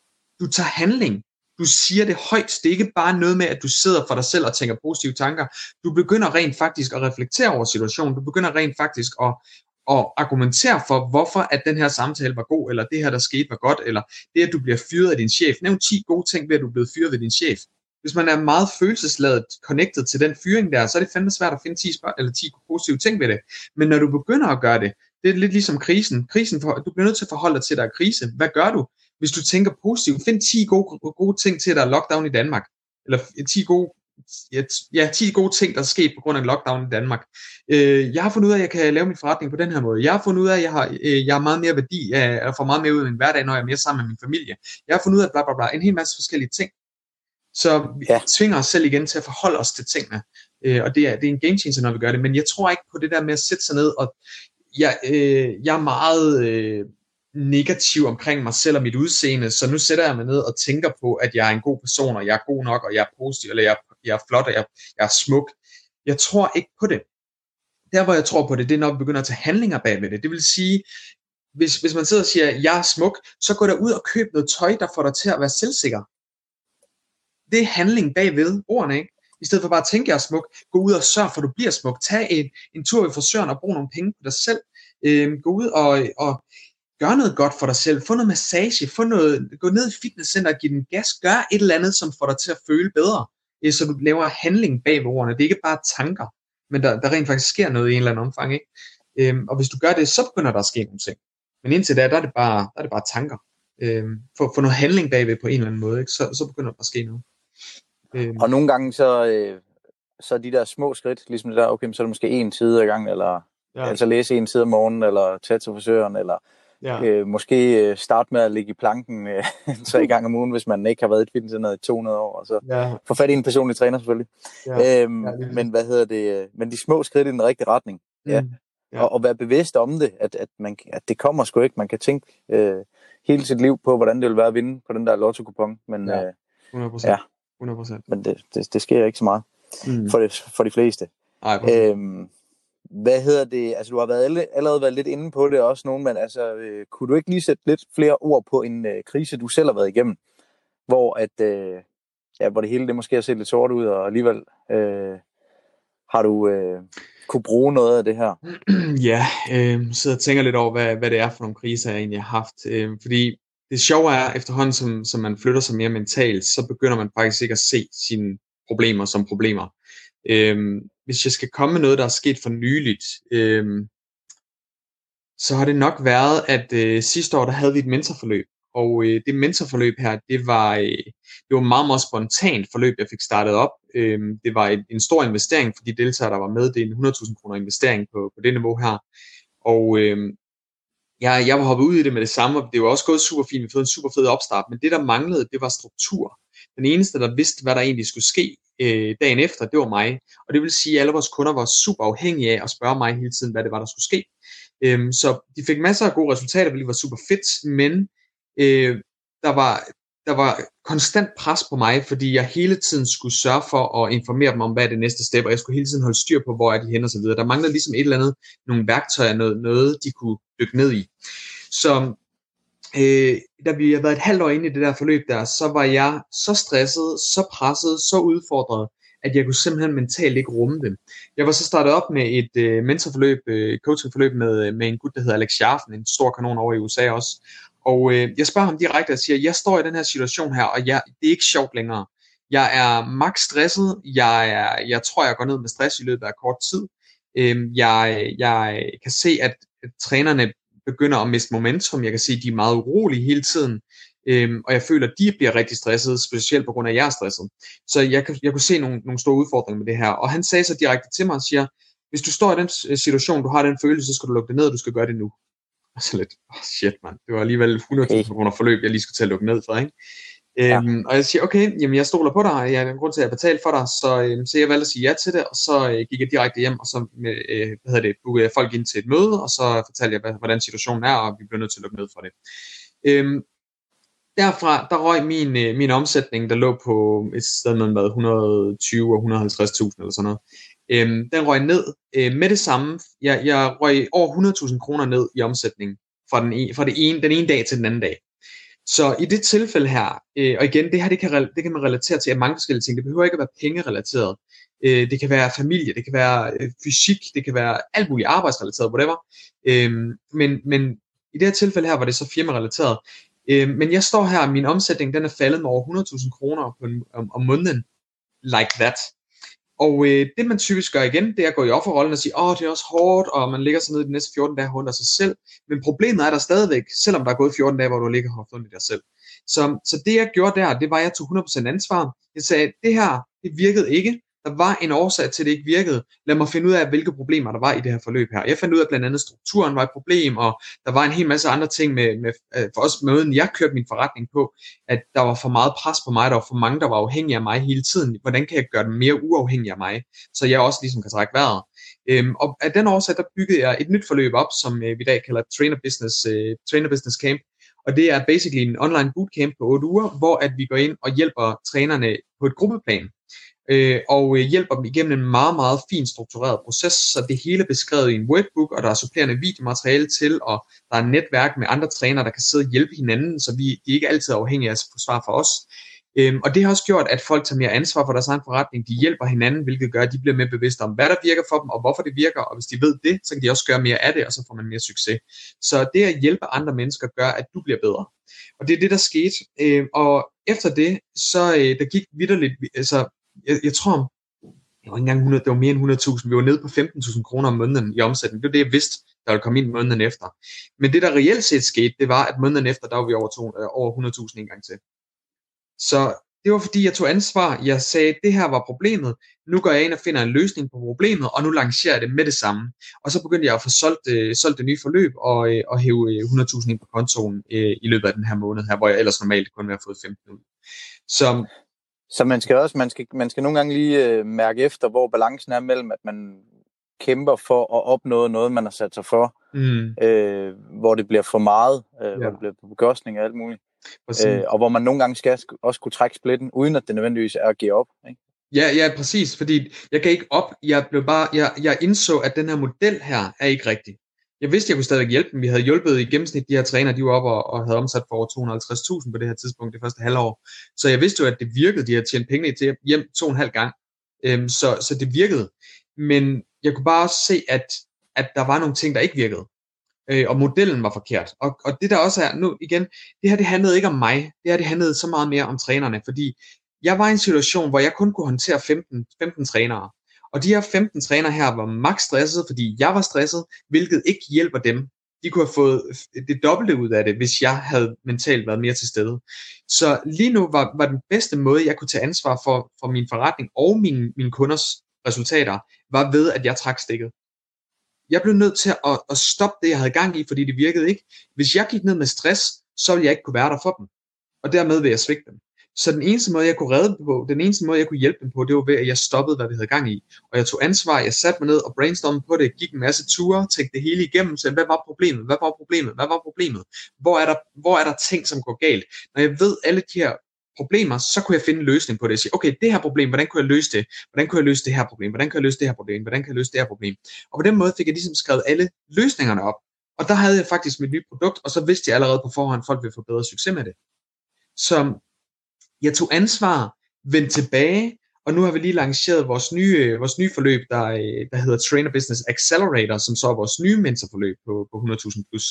du tager handling. Du siger det højt. Det er ikke bare noget med, at du sidder for dig selv og tænker positive tanker. Du begynder rent faktisk at reflektere over situationen. Du begynder rent faktisk at, at argumentere for, hvorfor at den her samtale var god, eller det her, der skete, var godt, eller det, at du bliver fyret af din chef. Nævn 10 gode ting ved, at du er blevet fyret ved din chef. Hvis man er meget følelsesladet connected til den fyring der, så er det fandme svært at finde 10, spørg- eller 10 positive ting ved det. Men når du begynder at gøre det, det er lidt ligesom krisen. krisen for, du bliver nødt til at forholde dig til, at der er krise. Hvad gør du? Hvis du tænker positivt, find 10 gode, gode ting til, at der er lockdown i Danmark. Eller 10 gode ja, 10 gode ting, der er sket på grund af lockdown i Danmark. Øh, jeg har fundet ud af, at jeg kan lave min forretning på den her måde. Jeg har fundet ud af, at jeg har, øh, jeg har meget mere værdi, af, at får meget mere ud af min hverdag, når jeg er mere sammen med min familie. Jeg har fundet ud af, bla bla bla, en hel masse forskellige ting. Så vi ja. tvinger os selv igen til at forholde os til tingene. Øh, og det er, det er en game changer, når vi gør det. Men jeg tror ikke på det der med at sætte sig ned og jeg, øh, jeg er meget øh, negativ omkring mig selv og mit udseende, så nu sætter jeg mig ned og tænker på, at jeg er en god person, og jeg er god nok, og jeg er positiv, eller jeg, jeg er flot, og jeg, jeg er smuk. Jeg tror ikke på det. Der, hvor jeg tror på det, det er, når vi begynder at tage handlinger bag ved det. Det vil sige, hvis, hvis man sidder og siger, jeg er smuk, så gå der ud og køb noget tøj, der får dig til at være selvsikker. Det er handling bagved ordene, ikke? I stedet for bare at tænke, jeg er smuk, gå ud og sørg for, at du bliver smuk. Tag en, en tur i frisøren og brug nogle penge på dig selv. Øhm, gå ud og, og gør noget godt for dig selv, få noget massage, få noget, gå ned i fitnesscenter og give den gas, gør et eller andet, som får dig til at føle bedre, øh, så du laver handling bag ved ordene. Det er ikke bare tanker, men der, der rent faktisk sker noget i en eller anden omfang. Ikke? Øhm, og hvis du gør det, så begynder der at ske nogle ting. Men indtil da, der er det bare, der er det bare tanker. Øhm, få, få noget handling bagved på en eller anden måde, ikke? Så, så begynder der at ske noget. Øhm. Og nogle gange så, øh, så de der små skridt, ligesom det der, okay, så er det måske en side ad gangen, eller ja. altså læse en side om morgenen, eller tage til frisøren, eller Ja. Øh, måske øh, starte med at ligge i planken øh, tre gange om ugen, hvis man ikke har været i fitness i 200 år, og så ja. få fat i en personlig træner selvfølgelig. Ja. Øhm, ja, men hvad hedder det? Øh, men de små skridt i den rigtige retning. Ja. Mm. Ja. Og, og være bevidst om det, at, at, man, at det kommer sgu ikke. Man kan tænke øh, hele sit liv på, hvordan det vil være at vinde på den der lotto-kupon, men, ja. Øh, 100%. Ja. 100%. men det, det, det sker ikke så meget mm. for, det, for de fleste. Ej, øhm, hvad hedder det? Altså, du har været allerede været lidt inde på det også, nogen, men altså, øh, kunne du ikke lige sætte lidt flere ord på en øh, krise, du selv har været igennem, hvor at, øh, ja, hvor det hele det måske har set lidt sort ud, og alligevel øh, har du øh, kunne bruge noget af det her? Ja, øh, så og tænker lidt over, hvad, hvad det er for nogle kriser, jeg egentlig har haft. Øh, fordi det sjove er, efterhånden som, som man flytter sig mere mentalt, så begynder man faktisk ikke at se sine problemer som problemer. Øh, hvis jeg skal komme med noget, der er sket for nyligt, øh, så har det nok været, at øh, sidste år, der havde vi et mentorforløb. Og øh, det mentorforløb her, det var, øh, det var meget, meget spontant forløb, jeg fik startet op. Øhm, det var en, en stor investering for de deltagere, der var med. Det er en 100.000 kroner investering på, på det niveau her. Og øh, jeg, jeg var hoppet ud i det med det samme, og det var også gået super fint. Vi fik en super fed opstart, men det, der manglede, det var struktur. Den eneste, der vidste, hvad der egentlig skulle ske øh, dagen efter, det var mig. Og det vil sige, at alle vores kunder var super afhængige af at spørge mig hele tiden, hvad det var, der skulle ske. Øhm, så de fik masser af gode resultater, hvilket var super fedt, men øh, der var der var konstant pres på mig, fordi jeg hele tiden skulle sørge for at informere dem om, hvad er det næste step, og jeg skulle hele tiden holde styr på, hvor er de henne osv. så videre. Der manglede ligesom et eller andet, nogle værktøjer, noget, noget de kunne dykke ned i. Så øh, da vi har været et halvt år inde i det der forløb der, så var jeg så stresset, så presset, så udfordret, at jeg kunne simpelthen mentalt ikke rumme det. Jeg var så startet op med et øh, mentorforløb, øh, coachingforløb med, øh, med en gut, der hedder Alex Scharfen, en stor kanon over i USA også. Og øh, jeg spørger ham direkte og siger, jeg står i den her situation her, og jeg, det er ikke sjovt længere. Jeg er max stresset, jeg, er, jeg tror, jeg går ned med stress i løbet af kort tid. Øh, jeg, jeg kan se, at trænerne begynder at miste momentum. Jeg kan se, at de er meget urolige hele tiden. Øhm, og jeg føler, at de bliver rigtig stresset, specielt på grund af, at jeg er stresset. Så jeg, jeg kunne se nogle, nogle store udfordringer med det her. Og han sagde så direkte til mig og siger, hvis du står i den situation, du har den følelse, så skal du lukke det ned, og du skal gøre det nu. Og så lidt, oh shit mand, det var alligevel 100.000 okay. kroner forløb, jeg lige skulle til at lukke ned for, ikke? Ja. Øhm, og jeg siger, okay, jamen jeg stoler på dig, jeg har en grund til at betale for dig, så, øhm, så jeg valgte at sige ja til det, og så øh, gik jeg direkte hjem, og så med, øh, hvad hedder det, bookede jeg folk ind til et møde, og så fortalte jeg, hvordan situationen er, og vi blev nødt til at lukke ned for det. Øhm, derfra, der røg min, øh, min omsætning, der lå på et sted mellem 120 og 150.000 eller sådan noget. Øhm, den røg ned øh, med det samme. Jeg, jeg røg over 100.000 kroner ned i omsætning fra, den, e, fra det ene, den ene dag til den anden dag. Så i det tilfælde her, øh, og igen, det her det kan, det kan man relatere til mange forskellige ting. Det behøver ikke at være pengerelateret. Øh, det kan være familie, det kan være øh, fysik, det kan være alt muligt arbejdsrelateret, whatever. Øh, men, men i det her tilfælde her var det så firmarelateret. Øh, men jeg står her, min omsætning den er faldet med over 100.000 kroner på en, om, om måneden. Like that. Og øh, det man typisk gør igen, det er at gå i offerrollen og sige, åh, det er også hårdt, og man ligger sig ned de næste 14 dage og sig selv. Men problemet er der stadigvæk, selvom der er gået 14 dage, hvor du ligger og haft dig selv. Så, så det jeg gjorde der, det var, at jeg tog 100% ansvar. Jeg sagde, det her, det virkede ikke. Der var en årsag til, at det ikke virkede. Lad mig finde ud af, hvilke problemer der var i det her forløb her. Jeg fandt ud af, at blandt andet strukturen var et problem, og der var en hel masse andre ting med, med øh, for os måden, jeg kørte min forretning på, at der var for meget pres på mig, der var for mange, der var afhængige af mig hele tiden. Hvordan kan jeg gøre dem mere uafhængige af mig, så jeg også ligesom kan trække vejret. Øhm, og af den årsag, der byggede jeg et nyt forløb op, som øh, vi i dag kalder Trainer Business, øh, Trainer Business Camp, og det er basically en online bootcamp på 8 uger, hvor at vi går ind og hjælper trænerne på et gruppeplan øh, og øh, hjælper dem igennem en meget, meget fint struktureret proces, så det hele er beskrevet i en workbook, og der er supplerende videomateriale til, og der er netværk med andre trænere, der kan sidde og hjælpe hinanden, så vi de ikke altid er afhængige af at få svar fra os. Øhm, og det har også gjort, at folk tager mere ansvar for deres egen forretning. De hjælper hinanden, hvilket gør, at de bliver mere bevidste om, hvad der virker for dem, og hvorfor det virker. Og hvis de ved det, så kan de også gøre mere af det, og så får man mere succes. Så det at hjælpe andre mennesker gør, at du bliver bedre. Og det er det, der skete. Øhm, og efter det, så øh, der gik vidderligt, altså jeg, jeg tror, det var ikke engang 100, det var mere end 100.000. Vi var nede på 15.000 kroner om måneden i omsætning. Det var det, jeg vidste, der ville komme ind måneden efter. Men det, der reelt set skete, det var, at måneden efter, der var vi over, to, øh, over 100.000 en gang til. Så det var fordi, jeg tog ansvar. Jeg sagde, det her var problemet. Nu går jeg ind og finder en løsning på problemet, og nu lancerer jeg det med det samme. Og så begyndte jeg at få solgt, øh, solgt det nye forløb og, øh, og hæve øh, 100.000 ind på kontoen øh, i løbet af den her måned her, hvor jeg ellers normalt kun ville have fået 15 ud. Så så man skal også, man skal, man skal nogle gange lige øh, mærke efter, hvor balancen er mellem, at man kæmper for at opnå noget, man har sat sig for, mm. øh, hvor det bliver for meget, øh, ja. hvor det bliver på bekostning af alt muligt. Øh, og hvor man nogle gange skal også kunne trække splitten, uden at det nødvendigvis er at give op. Ikke? Ja, ja, præcis, fordi jeg kan ikke op, jeg blev bare, jeg, jeg indså, at den her model her er ikke rigtig jeg vidste, jeg kunne stadig hjælpe dem. Vi havde hjulpet i gennemsnit, de her træner, de var oppe og, og havde omsat for over 250.000 på det her tidspunkt, det første halvår. Så jeg vidste jo, at det virkede. De havde tjent penge til hjem to og en halv gang. Øhm, så, så det virkede. Men jeg kunne bare også se, at, at der var nogle ting, der ikke virkede. Øh, og modellen var forkert. Og, og det der også er, nu igen, det her det handlede ikke om mig. Det her det handlede så meget mere om trænerne, fordi jeg var i en situation, hvor jeg kun kunne håndtere 15, 15 trænere. Og de her 15 træner her var max stresset, fordi jeg var stresset, hvilket ikke hjælper dem. de kunne have fået det dobbelte ud af det, hvis jeg havde mentalt været mere til stede. Så lige nu var, var den bedste måde, jeg kunne tage ansvar for, for min forretning og mine, mine kunders resultater, var ved, at jeg trak stikket. Jeg blev nødt til at, at stoppe det, jeg havde gang i, fordi det virkede ikke. Hvis jeg gik ned med stress, så ville jeg ikke kunne være der for dem. Og dermed vil jeg svigte dem. Så den eneste måde, jeg kunne redde dem på, den eneste måde, jeg kunne hjælpe dem på, det var ved, at jeg stoppede, hvad vi havde gang i. Og jeg tog ansvar, jeg satte mig ned og brainstormede på det, gik en masse ture, tænkte det hele igennem, så hvad var problemet, hvad var problemet, hvad var problemet, hvor er der, hvor er der ting, som går galt. Når jeg ved alle de her problemer, så kunne jeg finde en løsning på det. Jeg sige, okay, det her problem, hvordan kunne jeg løse det? Hvordan kunne jeg løse det her problem? Hvordan kan jeg løse det her problem? Hvordan kan jeg løse det her problem? Og på den måde fik jeg ligesom skrevet alle løsningerne op. Og der havde jeg faktisk mit nye produkt, og så vidste jeg allerede på forhånd, at folk ville få bedre succes med det. Så jeg tog ansvar, vendte tilbage, og nu har vi lige lanceret vores nye, vores nye forløb, der, der hedder Trainer Business Accelerator, som så er vores nye mentorforløb på, på 100.000 plus.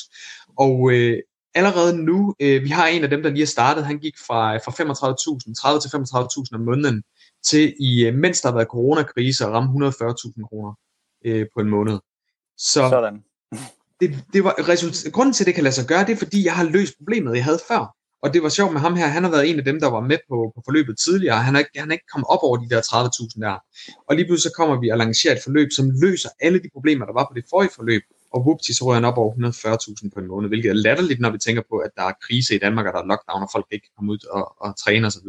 Og øh, allerede nu, øh, vi har en af dem, der lige er startet, han gik fra, fra 35.000, 30 til 35.000 om måneden, til i, øh, mens der har været coronakrise, at ramme 140.000 kroner øh, på en måned. Så Sådan. det, det var result- grunden til, at det kan lade sig gøre, det er, fordi jeg har løst problemet, jeg havde før. Og det var sjovt med ham her, han har været en af dem, der var med på, på forløbet tidligere. Han er, ikke, han er ikke kommet op over de der 30.000 der. Og lige pludselig så kommer vi og lancerer et forløb, som løser alle de problemer, der var på det forrige forløb. Og whoopty, så rører han op over 140.000 på en måned, hvilket er latterligt, når vi tænker på, at der er krise i Danmark, og der er lockdown, og folk ikke kan komme ud og, og træne osv.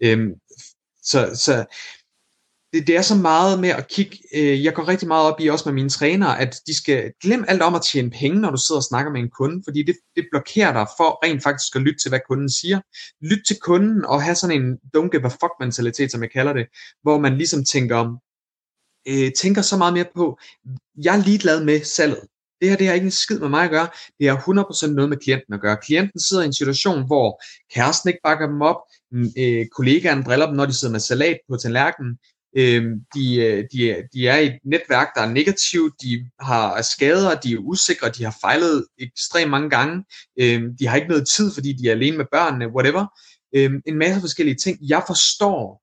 Øhm, så, så det, det er så meget med at kigge, øh, jeg går rigtig meget op i også med mine trænere, at de skal glemme alt om at tjene penge, når du sidder og snakker med en kunde, fordi det, det blokerer dig for rent faktisk at lytte til, hvad kunden siger. Lyt til kunden og have sådan en don't give a fuck mentalitet, som jeg kalder det, hvor man ligesom tænker, øh, tænker så meget mere på, jeg er ligeglad med salget. Det her det har ikke en skid med mig at gøre. Det har 100% noget med klienten at gøre. Klienten sidder i en situation, hvor kæresten ikke bakker dem op, mm, øh, kollegaen driller dem, når de sidder med salat på tallerkenen, Øhm, øh, de, de, de er i et netværk, der er negativt, de har skader, de er usikre, de har fejlet ekstremt mange gange, øh, de har ikke noget tid, fordi de er alene med børnene, whatever. Øh, en masse forskellige ting. Jeg forstår,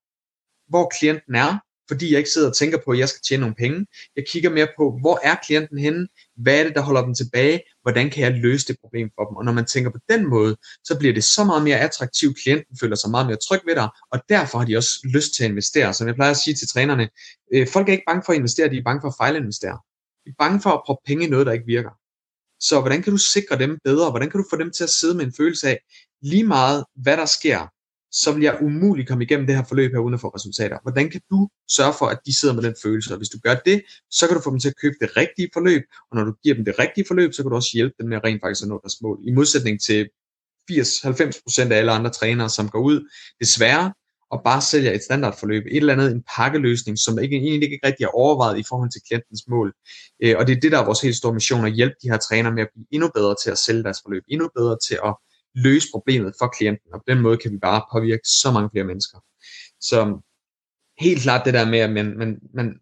hvor klienten er, fordi jeg ikke sidder og tænker på, at jeg skal tjene nogle penge. Jeg kigger mere på, hvor er klienten henne? Hvad er det, der holder dem tilbage? Hvordan kan jeg løse det problem for dem? Og når man tænker på den måde, så bliver det så meget mere attraktivt. Klienten føler sig meget mere tryg ved dig, og derfor har de også lyst til at investere. Som jeg plejer at sige til trænerne, øh, folk er ikke bange for at investere, de er bange for at fejlinvestere. De er bange for at proppe penge i noget, der ikke virker. Så hvordan kan du sikre dem bedre? Hvordan kan du få dem til at sidde med en følelse af, lige meget hvad der sker, så vil jeg umuligt komme igennem det her forløb her uden at få resultater. Hvordan kan du sørge for, at de sidder med den følelse? Og hvis du gør det, så kan du få dem til at købe det rigtige forløb, og når du giver dem det rigtige forløb, så kan du også hjælpe dem med rent faktisk at nå deres mål. I modsætning til 80-90% af alle andre trænere, som går ud desværre og bare sælger et standardforløb, et eller andet en pakkeløsning, som ikke, egentlig ikke rigtig er overvejet i forhold til klientens mål. Øh, og det er det, der er vores helt store mission, at hjælpe de her trænere med at blive endnu bedre til at sælge deres forløb, endnu bedre til at løse problemet for klienten, og på den måde kan vi bare påvirke så mange flere mennesker. Så helt klart det der med, at man, man, man,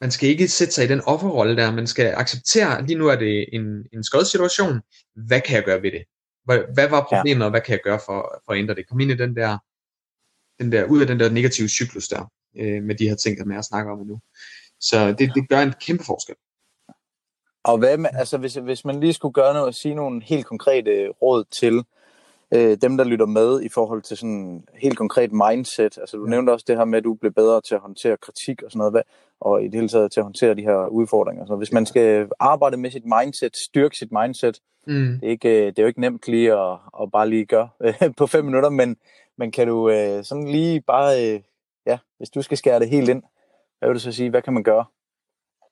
man skal ikke sætte sig i den offerrolle der, man skal acceptere, lige nu er det en, en skød situation, hvad kan jeg gøre ved det? Hvad, hvad var problemet, ja. og hvad kan jeg gøre for, for at ændre det? Kom ind i den der, den der, ud af den der negative cyklus der, øh, med de her ting, der med at snakke om nu. Så det, det gør en kæmpe forskel. Og hvad med, altså hvis, hvis man lige skulle gøre noget og sige nogle helt konkrete råd til øh, dem, der lytter med i forhold til sådan helt konkret mindset. Altså du ja. nævnte også det her med, at du bliver bedre til at håndtere kritik og sådan noget, og i det hele taget til at håndtere de her udfordringer. Så hvis man skal arbejde med sit mindset, styrke sit mindset, mm. det, er ikke, øh, det er jo ikke nemt lige at, at bare lige gøre øh, på fem minutter, men, men kan du øh, sådan lige bare, øh, ja, hvis du skal skære det helt ind, hvad vil du så sige, hvad kan man gøre?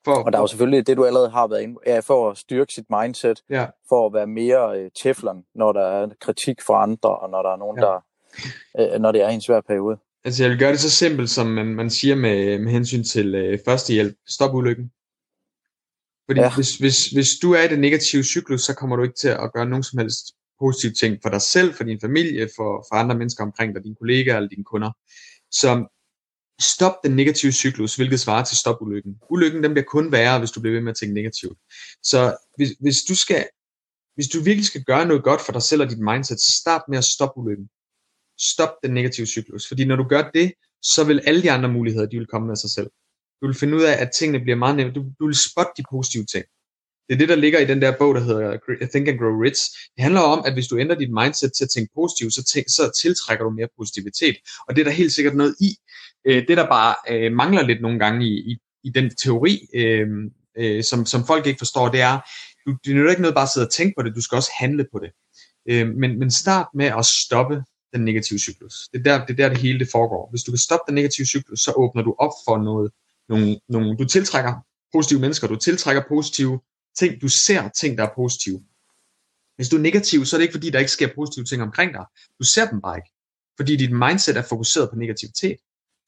For, og der er jo selvfølgelig det, du allerede har været inde ja, for at styrke sit mindset, ja. for at være mere uh, teflon, når der er kritik fra andre, og når der er nogen, ja. der, uh, når det er en svær periode. Altså jeg vil gøre det så simpelt, som man, man siger med, med hensyn til uh, førstehjælp. Stop ulykken. Fordi ja. hvis, hvis, hvis du er i det negative cyklus, så kommer du ikke til at gøre nogen som helst positive ting for dig selv, for din familie, for, for andre mennesker omkring dig, dine kollegaer eller dine kunder. Så stop den negative cyklus, hvilket svarer til stop ulykken. Ulykken den bliver kun værre, hvis du bliver ved med at tænke negativt. Så hvis, hvis du skal hvis du virkelig skal gøre noget godt for dig selv og dit mindset, så start med at stoppe ulykken. Stop den negative cyklus. Fordi når du gør det, så vil alle de andre muligheder, de vil komme med sig selv. Du vil finde ud af, at tingene bliver meget nemme. Du, du vil spotte de positive ting. Det er det, der ligger i den der bog, der hedder Think and Grow Rich. Det handler om, at hvis du ændrer dit mindset til at tænke positivt, så, tænk, så tiltrækker du mere positivitet. Og det er der helt sikkert noget i. Øh, det, der bare øh, mangler lidt nogle gange i, i, i den teori, øh, øh, som, som folk ikke forstår, det er, du, det er ikke noget bare at sidde og tænke på det, du skal også handle på det. Øh, men, men start med at stoppe den negative cyklus. Det er, der, det er der, det hele det foregår. Hvis du kan stoppe den negative cyklus, så åbner du op for noget, nogle, nogle, du tiltrækker positive mennesker, du tiltrækker positive ting, du ser ting, der er positive. Hvis du er negativ, så er det ikke fordi, der ikke sker positive ting omkring dig. Du ser dem bare ikke. Fordi dit mindset er fokuseret på negativitet.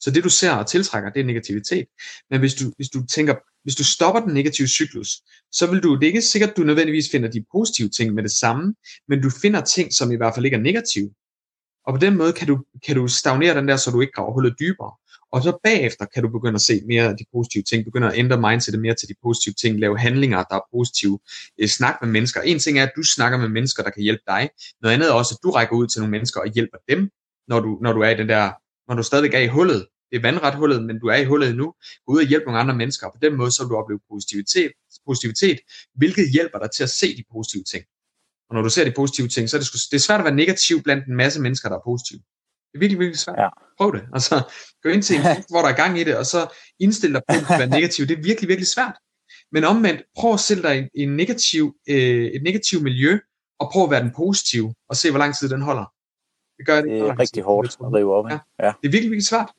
Så det du ser og tiltrækker, det er negativitet. Men hvis du, hvis du tænker, hvis du stopper den negative cyklus, så vil du, det er ikke sikkert, at du nødvendigvis finder de positive ting med det samme, men du finder ting, som i hvert fald ikke er negative. Og på den måde kan du, kan du stagnere den der, så du ikke graver hullet dybere. Og så bagefter kan du begynde at se mere af de positive ting, begynde at ændre mindsetet mere til de positive ting, lave handlinger, der er positive, øh, snak med mennesker. En ting er, at du snakker med mennesker, der kan hjælpe dig. Noget andet er også, at du rækker ud til nogle mennesker og hjælper dem, når du, når du er i den der, når du stadigvæk er i hullet. Det er vandret hullet, men du er i hullet nu. Gå ud og hjælp nogle andre mennesker. På den måde, så vil du opleve positivitet, positivitet, hvilket hjælper dig til at se de positive ting. Og når du ser de positive ting, så er det, det er svært at være negativ blandt en masse mennesker, der er positive. Det er virkelig, virkelig svært. Ja. Prøv det. Altså, gå ind til en hvor der er gang i det, og så indstille dig på at være negativ. Det er virkelig, virkelig svært. Men omvendt, prøv at sætte dig i en negativ, øh, et negativt miljø, og prøv at være den positive, og se, hvor lang tid den holder. Det gør det. Det er rigtig hårdt at rive op. Ja. ja. Det er virkelig, virkelig svært.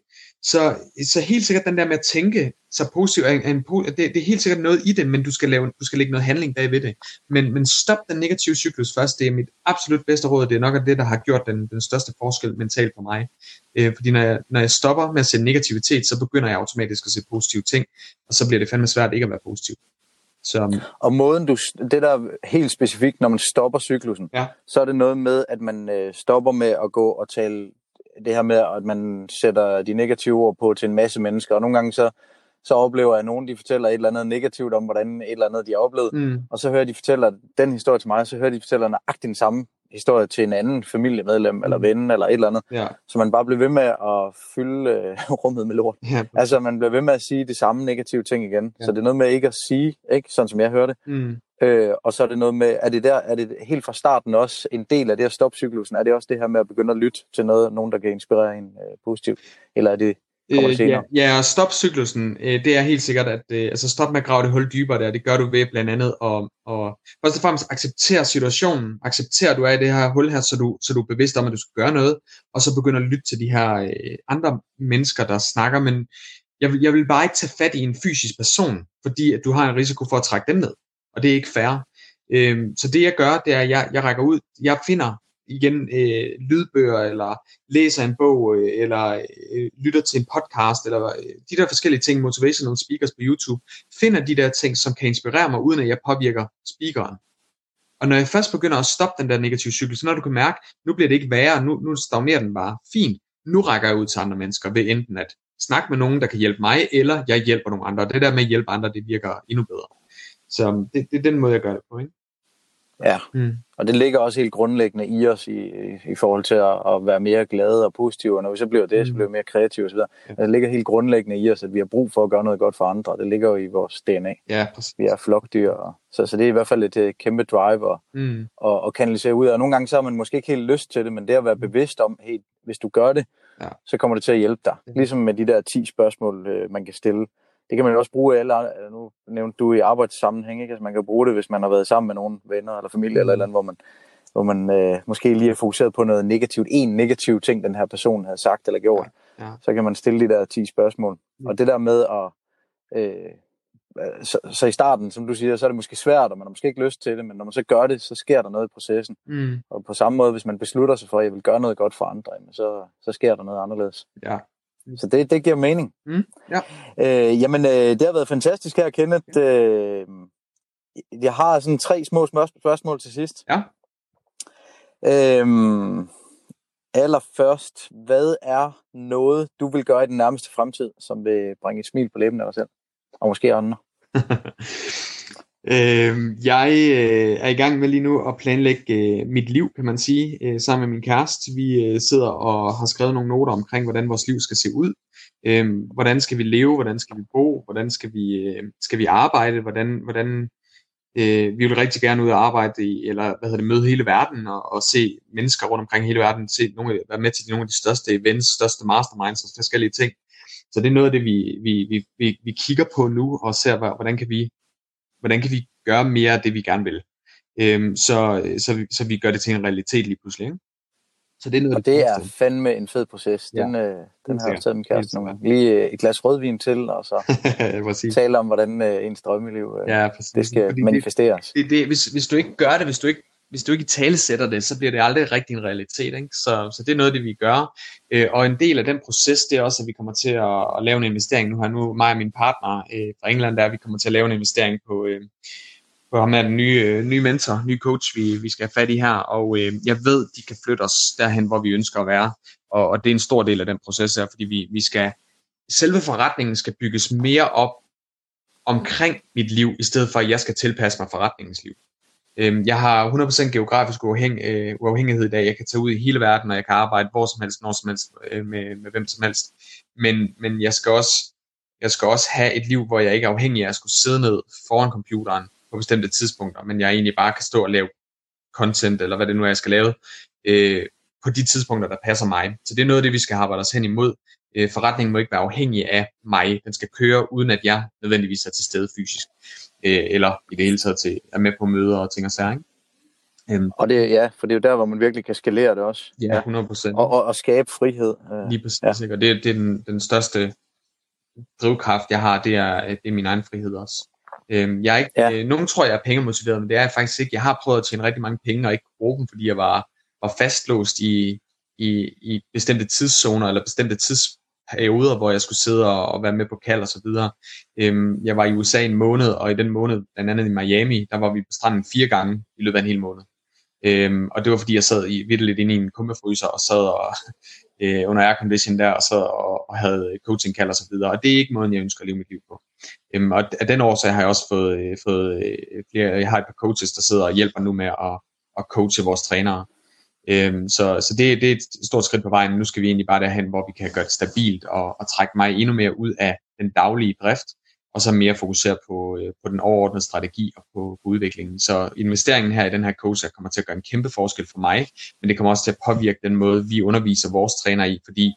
Så, så helt sikkert den der med at tænke sig positivt, en, en, det, det er helt sikkert noget i det, men du skal, lave, du skal lægge noget handling bag ved det. Men, men stop den negative cyklus først, det er mit absolut bedste råd, det er nok det, der har gjort den, den største forskel mentalt for mig. Øh, fordi når jeg, når jeg stopper med at se negativitet, så begynder jeg automatisk at se positive ting, og så bliver det fandme svært ikke at være positiv. Så, og måden du, det der er helt specifikt, når man stopper cyklusen, ja. så er det noget med, at man øh, stopper med at gå og tale det her med, at man sætter de negative ord på til en masse mennesker, og nogle gange så, så oplever jeg, at nogen de fortæller et eller andet negativt om, hvordan et eller andet de har oplevet, mm. og så hører de fortæller den historie til mig, så hører de fortæller nøjagtigt den samme historie til en anden familiemedlem, mm. eller ven, eller et eller andet. Ja. Så man bare bliver ved med at fylde øh, rummet med lort. Ja. Altså, man bliver ved med at sige de samme negative ting igen. Ja. Så det er noget med ikke at sige, ikke sådan som jeg hørte, mm. Øh, og så er det noget med, er det der, er det helt fra starten også en del af det at stoppe cyklusen? Er det også det her med at begynde at lytte til noget, nogen der kan inspirere en øh, positivt? Eller er det øh, ja, ja, og stop cyklusen, øh, det er helt sikkert, at øh, altså stop med at grave det hul dybere der, det gør du ved blandt andet at, og først og fremmest acceptere situationen, acceptere at du er i det her hul her, så du, så du er bevidst om, at du skal gøre noget, og så begynde at lytte til de her øh, andre mennesker, der snakker, men jeg vil, jeg vil bare ikke tage fat i en fysisk person, fordi at du har en risiko for at trække dem ned og det er ikke fair. Øhm, så det jeg gør, det er, at jeg, jeg rækker ud, jeg finder igen øh, lydbøger, eller læser en bog, øh, eller øh, lytter til en podcast, eller øh, de der forskellige ting, motivational speakers på YouTube, finder de der ting, som kan inspirere mig, uden at jeg påvirker speakeren. Og når jeg først begynder at stoppe den der negative cykel, så når du kan mærke, nu bliver det ikke værre, nu, nu stagnerer den bare, fint, nu rækker jeg ud til andre mennesker ved enten at snakke med nogen, der kan hjælpe mig, eller jeg hjælper nogle andre. Det der med at hjælpe andre, det virker endnu bedre. Så det, det er den måde, jeg gør det på. Ikke? Ja, mm. og det ligger også helt grundlæggende i os i, i forhold til at, at være mere glade og positive, og når vi så bliver det, mm. så bliver vi mere kreative osv. Ja. Det ligger helt grundlæggende i os, at vi har brug for at gøre noget godt for andre. Det ligger jo i vores DNA. Ja, præcis. Vi er flokdyr, og, så, så det er i hvert fald et, et kæmpe drive at, mm. og, og kanalisere ud. Og nogle gange så har man måske ikke helt lyst til det, men det at være mm. bevidst om, hey, hvis du gør det, ja. så kommer det til at hjælpe dig. Ligesom med de der 10 spørgsmål, øh, man kan stille det kan man jo også bruge alle, nu nævnte du i arbejdssammenhæng, ikke? Altså man kan bruge det, hvis man har været sammen med nogle venner eller familie eller eller andet, hvor man, hvor man øh, måske lige er fokuseret på noget negativt, en negativ ting, den her person har sagt eller gjort, ja. Ja. så kan man stille de der 10 spørgsmål. Mm. Og det der med at, øh, så, så i starten, som du siger, så er det måske svært, og man har måske ikke lyst til det, men når man så gør det, så sker der noget i processen. Mm. Og på samme måde, hvis man beslutter sig for, at jeg vil gøre noget godt for andre, så, så sker der noget anderledes. Ja, så det, det giver mening. Mm, ja. øh, jamen, øh, det har været fantastisk her, Kenneth. Øh, jeg har sådan tre små spørgsmål til sidst. Ja. Øh, allerførst, hvad er noget, du vil gøre i den nærmeste fremtid, som vil bringe et smil på læben af dig selv? Og måske andre. Øh, jeg øh, er i gang med lige nu at planlægge øh, mit liv, kan man sige, øh, sammen med min kæreste. Vi øh, sidder og har skrevet nogle noter omkring, hvordan vores liv skal se ud. Øh, hvordan skal vi leve? Hvordan skal vi bo? Hvordan skal vi, øh, skal vi arbejde? Hvordan, hvordan Øh, vi vil rigtig gerne ud og arbejde i, eller hvad hedder det, møde hele verden og, og se mennesker rundt omkring hele verden, se nogle, være med til nogle af de største events, største masterminds og forskellige ting. Så det er noget af det, vi, vi, vi, vi, vi kigger på nu og ser, hvordan kan vi, hvordan kan vi gøre mere af det, vi gerne vil. Øhm, så, så, vi, så vi gør det til en realitet lige pludselig. Ikke? Så det er noget, og det er fandme en fed proces. Den, ja, øh, den har jeg taget min kæreste nogle gange. Lige øh, et glas rødvin til, og så tale om, hvordan øh, ens drømmeliv øh, ja, det skal Fordi manifesteres. Det, det, hvis, hvis du ikke gør det, hvis du ikke hvis du ikke talesætter sætter det, så bliver det aldrig rigtig en realitet. Ikke? Så, så det er noget det, vi gør. Øh, og en del af den proces, det er også, at vi kommer til at, at lave en investering. Nu har nu mig og min partner øh, fra England, der vi kommer til at lave en investering på, øh, på ham er den nye, øh, nye mentor, nye coach, vi, vi skal have fat i her, og øh, jeg ved, de kan flytte os derhen, hvor vi ønsker at være, og, og det er en stor del af den proces her, fordi vi, vi skal, selve forretningen skal bygges mere op omkring mit liv, i stedet for at jeg skal tilpasse mig forretningens liv. Øh, jeg har 100% geografisk uafhæng, øh, uafhængighed i dag, jeg kan tage ud i hele verden, og jeg kan arbejde hvor som helst, når som helst, øh, med, med hvem som helst, men, men jeg skal også jeg skal også have et liv, hvor jeg ikke er afhængig af at skulle sidde ned foran computeren på bestemte tidspunkter, men jeg egentlig bare kan stå og lave content, eller hvad det nu er, jeg skal lave, øh, på de tidspunkter, der passer mig. Så det er noget af det, vi skal arbejde os hen imod. Øh, forretningen må ikke være afhængig af mig. Den skal køre, uden at jeg nødvendigvis er til stede fysisk. Øh, eller i det hele taget til, er med på møder og ting og sager. Ikke? Um, og det, ja, for det er jo der, hvor man virkelig kan skalere det også. Ja, 100%. Og, og, og skabe frihed. Uh, Lige præcis, ja. og det, det er den, den største drivkraft, jeg har, det er, det er min egen frihed også. Øhm, jeg er ikke, ja. øh, nogen tror, jeg er pengemotiveret, men det er jeg faktisk ikke. Jeg har prøvet at tjene rigtig mange penge, og ikke bruge dem, fordi jeg var, var fastlåst i, i, i bestemte tidszoner, eller bestemte perioder, hvor jeg skulle sidde og, og være med på kald og så videre. Øhm, jeg var i USA en måned, og i den måned, blandt andet i Miami, der var vi på stranden fire gange i løbet af en hel måned. Øhm, og det var fordi, jeg sad i, lidt inde i en kummefryser og sad og, øh, under aircondition der, og sad og, og havde coaching kald og så videre. Og det er ikke måden, jeg ønsker at leve mit liv på. Øhm, og af den årsag har jeg også fået, øh, fået øh, flere, jeg har et par coaches, der sidder og hjælper nu med at, at coache vores trænere. Øhm, så så det, det er et stort skridt på vejen. Nu skal vi egentlig bare derhen, hvor vi kan gøre det stabilt og, og trække mig endnu mere ud af den daglige drift, og så mere fokusere på, øh, på den overordnede strategi og på, på udviklingen. Så investeringen her i den her coach kommer til at gøre en kæmpe forskel for mig, men det kommer også til at påvirke den måde, vi underviser vores træner i, fordi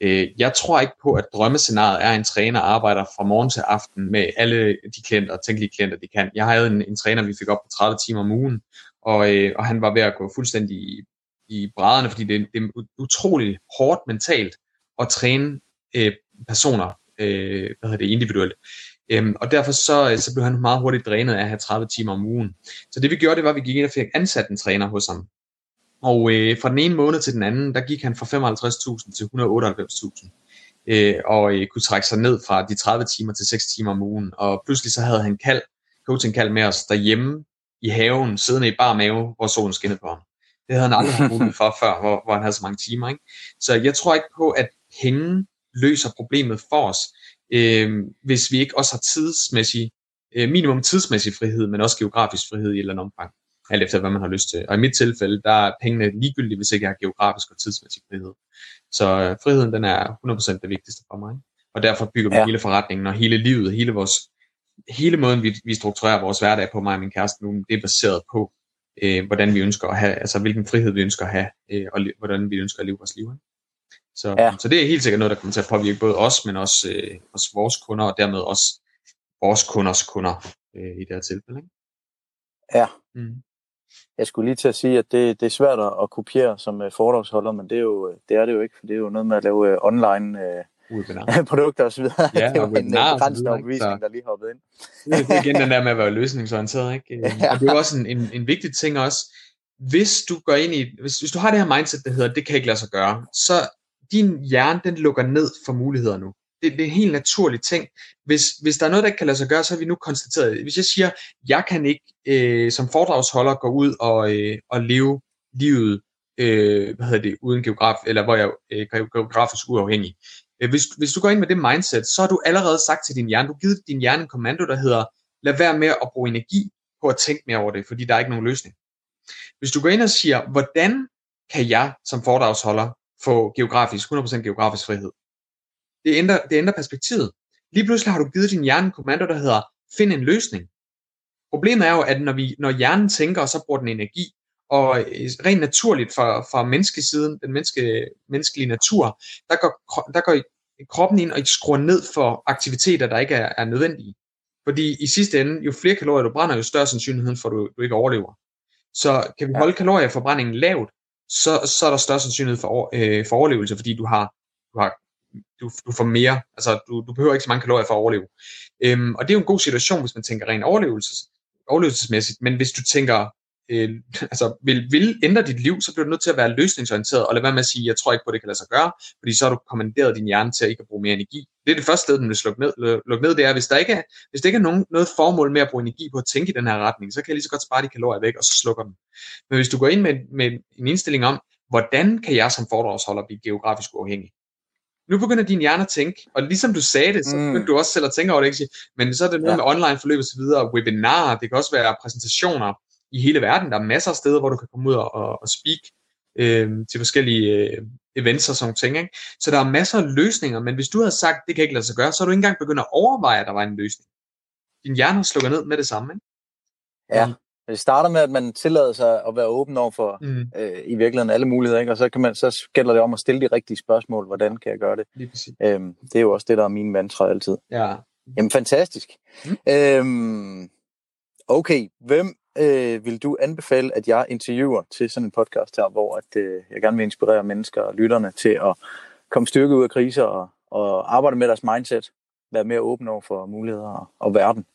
Øh, jeg tror ikke på, at drømmescenariet er, at en træner arbejder fra morgen til aften med alle de klienter og tænkelige klienter, de kan. Jeg havde en, en træner, vi fik op på 30 timer om ugen, og, øh, og han var ved at gå fuldstændig i, i brædderne, fordi det, det er utrolig hårdt mentalt at træne øh, personer øh, hvad hedder det, individuelt. Øhm, og derfor så, øh, så blev han meget hurtigt drænet af at have 30 timer om ugen. Så det vi gjorde, det var, at vi gik ind og fik ansat en træner hos ham. Og øh, fra den ene måned til den anden, der gik han fra 55.000 til 198.000. Øh, og øh, kunne trække sig ned fra de 30 timer til 6 timer om ugen. Og pludselig så havde han kald, coaching kald med os derhjemme i haven, siddende i bar mave, hvor solen skinnede på ham. Det havde han aldrig haft mulighed for før, hvor, hvor han havde så mange timer. Ikke? Så jeg tror ikke på, at penge løser problemet for os, øh, hvis vi ikke også har tidsmæssig, øh, minimum tidsmæssig frihed, men også geografisk frihed i et eller andet omfang alt efter hvad man har lyst til. Og i mit tilfælde, der er pengene ligegyldige, hvis ikke jeg har geografisk og tidsmæssig frihed. Så øh, friheden, den er 100% det vigtigste for mig. Og derfor bygger vi ja. hele forretningen og hele livet, hele vores hele måden, vi, vi strukturerer vores hverdag på mig og min kæreste nu, det er baseret på, øh, hvordan vi ønsker at have, altså hvilken frihed vi ønsker at have, øh, og hvordan vi ønsker at leve vores liv. Så, ja. så det er helt sikkert noget, der kommer til at påvirke både os, men også, øh, også vores kunder, og dermed også vores kunders kunder øh, i det her tilfælde. Ikke? Ja. Mm. Jeg skulle lige til at sige, at det, det er svært at kopiere som uh, foredragsholder, men det er, jo, det er det jo ikke, for det er jo noget med at lave uh, online uh, produkter osv. Ja, det var en begrænsende opvisning, der lige hoppede ind. det er igen den der med at være løsningsorienteret. Ikke? Ja. Og det er også en, en, en vigtig ting også. Hvis du går ind i, hvis, hvis du har det her mindset, der hedder, det kan ikke lade sig gøre, så din hjerne, den lukker ned for muligheder nu det, det er en helt naturlig ting. Hvis, hvis der er noget, der ikke kan lade sig gøre, så har vi nu konstateret, hvis jeg siger, jeg kan ikke øh, som foredragsholder gå ud og, øh, og leve livet øh, hvad hedder det, uden geograf, eller hvor jeg øh, geografisk uafhængig. Øh, hvis, hvis du går ind med det mindset, så har du allerede sagt til din hjerne, du har givet din hjerne en kommando, der hedder, lad være med at bruge energi på at tænke mere over det, fordi der er ikke nogen løsning. Hvis du går ind og siger, hvordan kan jeg som foredragsholder få geografisk, 100% geografisk frihed? Det ændrer, det ændrer perspektivet. Lige pludselig har du givet din hjerne en kommando, der hedder, find en løsning. Problemet er jo, at når, vi, når hjernen tænker, så bruger den energi, og øh, rent naturligt fra, fra menneskesiden, den menneske, menneskelige natur, der går, der går kroppen ind og skruer ned for aktiviteter, der ikke er, er nødvendige. Fordi i sidste ende, jo flere kalorier du brænder, jo større sandsynlighed for, at du, du ikke overlever. Så kan vi holde kalorieforbrændingen lavt, så, så er der større sandsynlighed for, øh, for overlevelse, fordi du har, du har du, du får mere, altså du, du behøver ikke så mange kalorier for at overleve. Øhm, og det er jo en god situation, hvis man tænker rent overlevelses, overlevelsesmæssigt, men hvis du tænker øh, altså vil, vil ændre dit liv, så bliver du nødt til at være løsningsorienteret, og lade være med at sige, jeg tror ikke på, det kan lade sig gøre, fordi så har du kommanderet din hjerne til at ikke at bruge mere energi. Det er det første sted, den vil slukke ned, lukke ned, det er, hvis der ikke er, hvis der ikke er nogen, noget formål med at bruge energi på at tænke i den her retning, så kan jeg lige så godt spare de kalorier væk, og så slukker den. Men hvis du går ind med, med en indstilling om, hvordan kan jeg som foredragsholder blive geografisk uafhængig? nu begynder din hjerne at tænke, og ligesom du sagde det, så mm. begynder du også selv at tænke over det, ikke? men så er det noget ja. med online forløb og så videre, webinarer, det kan også være præsentationer, i hele verden. Der er masser af steder, hvor du kan komme ud og, og, og speak øh, til forskellige øh, events og sådan ting. Ikke? Så der er masser af løsninger, men hvis du havde sagt, det kan ikke lade sig gøre, så er du ikke engang begyndt at overveje, at der var en løsning. Din hjerne slukker ned med det samme. Ikke? Ja, det starter med, at man tillader sig at være åben over for mm. øh, i virkeligheden alle muligheder, ikke? og så, kan man, så gælder det om at stille de rigtige spørgsmål, hvordan kan jeg gøre det? Øhm, det er jo også det, der er min mantra altid. Ja. Jamen, fantastisk. Mm. Øhm, okay, hvem øh, vil du anbefale, at jeg interviewer til sådan en podcast her, hvor at, øh, jeg gerne vil inspirere mennesker og lytterne til at komme styrke ud af kriser og, og arbejde med deres mindset, være mere åbne over for muligheder og, og verden?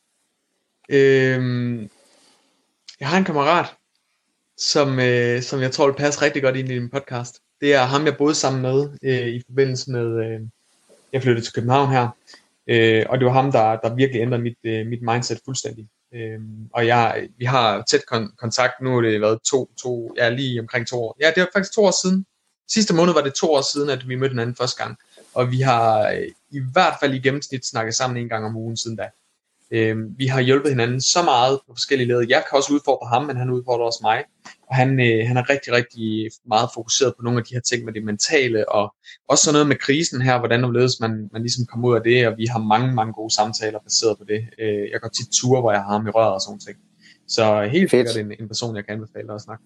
Øhm, jeg har en kammerat, som, øh, som jeg tror vil passe rigtig godt ind i din podcast. Det er ham, jeg boede sammen med øh, i forbindelse med, øh, jeg flyttede til København her. Øh, og det var ham, der, der virkelig ændrede mit, øh, mit mindset fuldstændig. Øhm, og jeg, vi har tæt kon- kontakt, nu er det været to, to, ja lige omkring to år. Ja, det er faktisk to år siden. Sidste måned var det to år siden, at vi mødte hinanden første gang. Og vi har øh, i hvert fald i gennemsnit snakket sammen en gang om ugen siden da. Øh, vi har hjulpet hinanden så meget på forskellige led. Jeg kan også udfordre ham, men han udfordrer også mig. Og han, øh, han er rigtig, rigtig meget fokuseret på nogle af de her ting med det mentale, og også sådan noget med krisen her, hvordan ledes man, man ligesom kommer ud af det, og vi har mange, mange gode samtaler baseret på det. Øh, jeg går tit ture, hvor jeg har ham i røret og sådan ting. Så helt sikkert en, en person, jeg kan anbefale at snakke.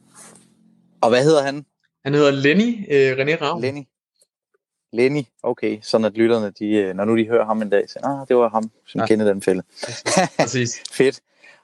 Og hvad hedder han? Han hedder Lenny øh, René Ravn. Lenny. Lenny, okay, sådan at lytterne, de, øh, når nu de hører ham en dag, så ah, det var ham, som ja. kender den fælde. Præcis. Fedt.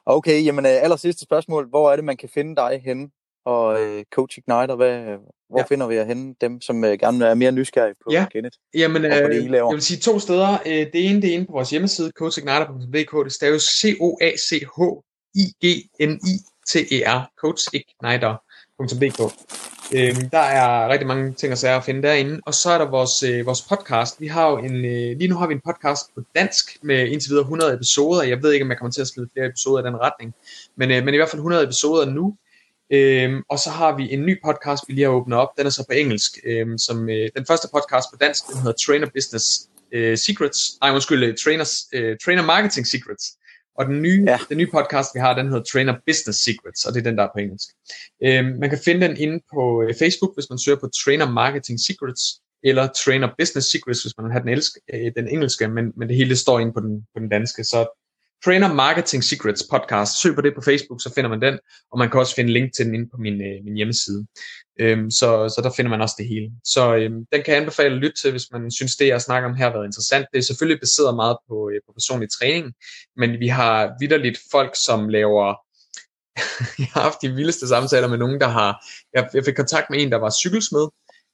Okay, jamen øh, aller sidste spørgsmål. Hvor er det, man kan finde dig henne? Og øh, Coach Igniter, hvad, hvor ja. finder vi jer henne? Dem, som øh, gerne er mere nysgerrige på ja. Kenneth. Jamen, øh, det, jeg vil sige to steder. Øh, det ene, det er inde på vores hjemmeside, coachigniter.dk. Det staves C-O-A-C-H-I-G-N-I-T-E-R. Coachigniter.dk. Øhm, der er rigtig mange ting og sager at finde derinde. Og så er der vores, øh, vores podcast. Vi har jo en, øh, lige nu har vi en podcast på dansk med indtil videre 100 episoder. Jeg ved ikke, om jeg kommer til at smide flere episoder i den retning. Men, øh, men i hvert fald 100 episoder nu. Øhm, og så har vi en ny podcast, vi lige har åbnet op. Den er så på engelsk. Øhm, som, øh, den første podcast på dansk, den hedder Trainer Business øh, Secrets. Nej, undskyld, øh, Trainers, øh, Trainer Marketing Secrets. Og den nye, ja. den nye podcast, vi har, den hedder Trainer Business Secrets, og det er den, der er på engelsk. Øhm, man kan finde den inde på øh, Facebook, hvis man søger på Trainer Marketing Secrets, eller Trainer Business Secrets, hvis man har den, elsk, øh, den engelske, men, men det hele står inde på den, på den danske. Så Trainer Marketing Secrets podcast. Søg på det på Facebook, så finder man den, og man kan også finde link til den inde på min, øh, min hjemmeside. Øhm, så, så der finder man også det hele. Så øhm, den kan jeg anbefale at lytte til, hvis man synes, det jeg snakker om her har været interessant. Det er selvfølgelig baseret meget på, øh, på personlig træning, men vi har vidderligt folk, som laver jeg har haft de vildeste samtaler med nogen, der har... Jeg, jeg fik kontakt med en, der var cykelsmed,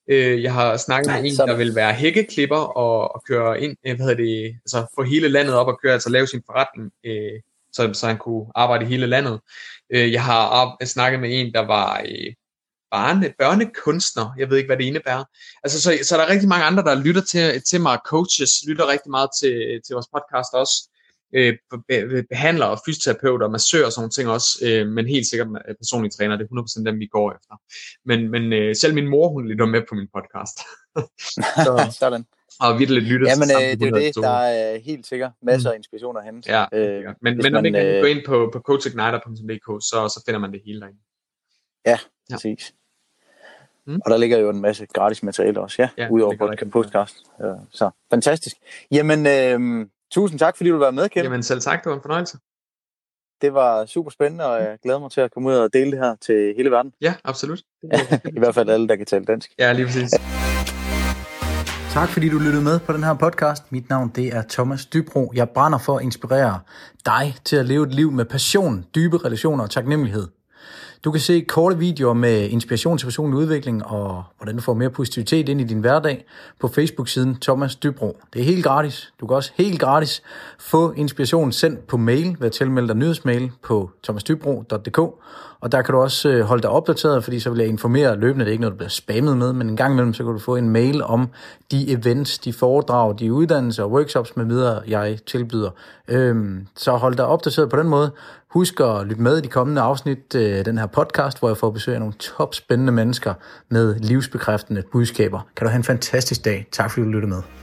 Øh, jeg har snakket Nej, med en, sådan. der vil være hækkeklipper og, og køre ind, øh, hvad hedder det, altså få hele landet op og køre, altså lave sin forretning, øh, så, så han kunne arbejde i hele landet. Øh, jeg har op, snakket med en, der var øh, barne, børnekunstner. Jeg ved ikke, hvad det indebærer. Altså, så, så er der rigtig mange andre, der lytter til, til mig. Coaches lytter rigtig meget til, til vores podcast også øh, og fysioterapeuter og massører og sådan ting også, øh, men helt sikkert personlige træner, det er 100% dem, vi går efter. Men, men øh, selv min mor, hun lytter med på min podcast. så, Sådan. Og virkelig lytter ja, men, øh, det er det, der er helt sikkert masser af inspiration at hente. Ja, øh, men, men når man kan øh, gå ind på, på coachigniter.dk, så, så finder man det hele derinde. Ja, ja. præcis. Mm. Og der ligger jo en masse gratis materiale også, ja, ja udover podcast. podcast. Ja, så fantastisk. Jamen, øh, Tusind tak, fordi du var med, Kjell. Jamen selv tak, det var en fornøjelse. det var super spændende, og jeg glæder mig til at komme ud og dele det her til hele verden. Ja, absolut. I hvert fald alle, der kan tale dansk. Ja, lige præcis. Tak fordi du lyttede med på den her podcast. Mit navn det er Thomas Dybro. Jeg brænder for at inspirere dig til at leve et liv med passion, dybe relationer og taknemmelighed. Du kan se korte videoer med inspiration til personlig udvikling og hvordan du får mere positivitet ind i din hverdag på Facebook-siden Thomas Dybro. Det er helt gratis. Du kan også helt gratis få inspiration sendt på mail ved at tilmelde dig nyhedsmail på thomasdybro.dk og der kan du også øh, holde dig opdateret, fordi så vil jeg informere løbende. Det er ikke noget, du bliver spammet med, men en gang imellem, så kan du få en mail om de events, de foredrag, de uddannelser og workshops med videre, jeg tilbyder. Øhm, så hold dig opdateret på den måde. Husk at lytte med i de kommende afsnit af den her podcast, hvor jeg får besøg af nogle top spændende mennesker med livsbekræftende budskaber. Kan du have en fantastisk dag. Tak fordi du lyttede med.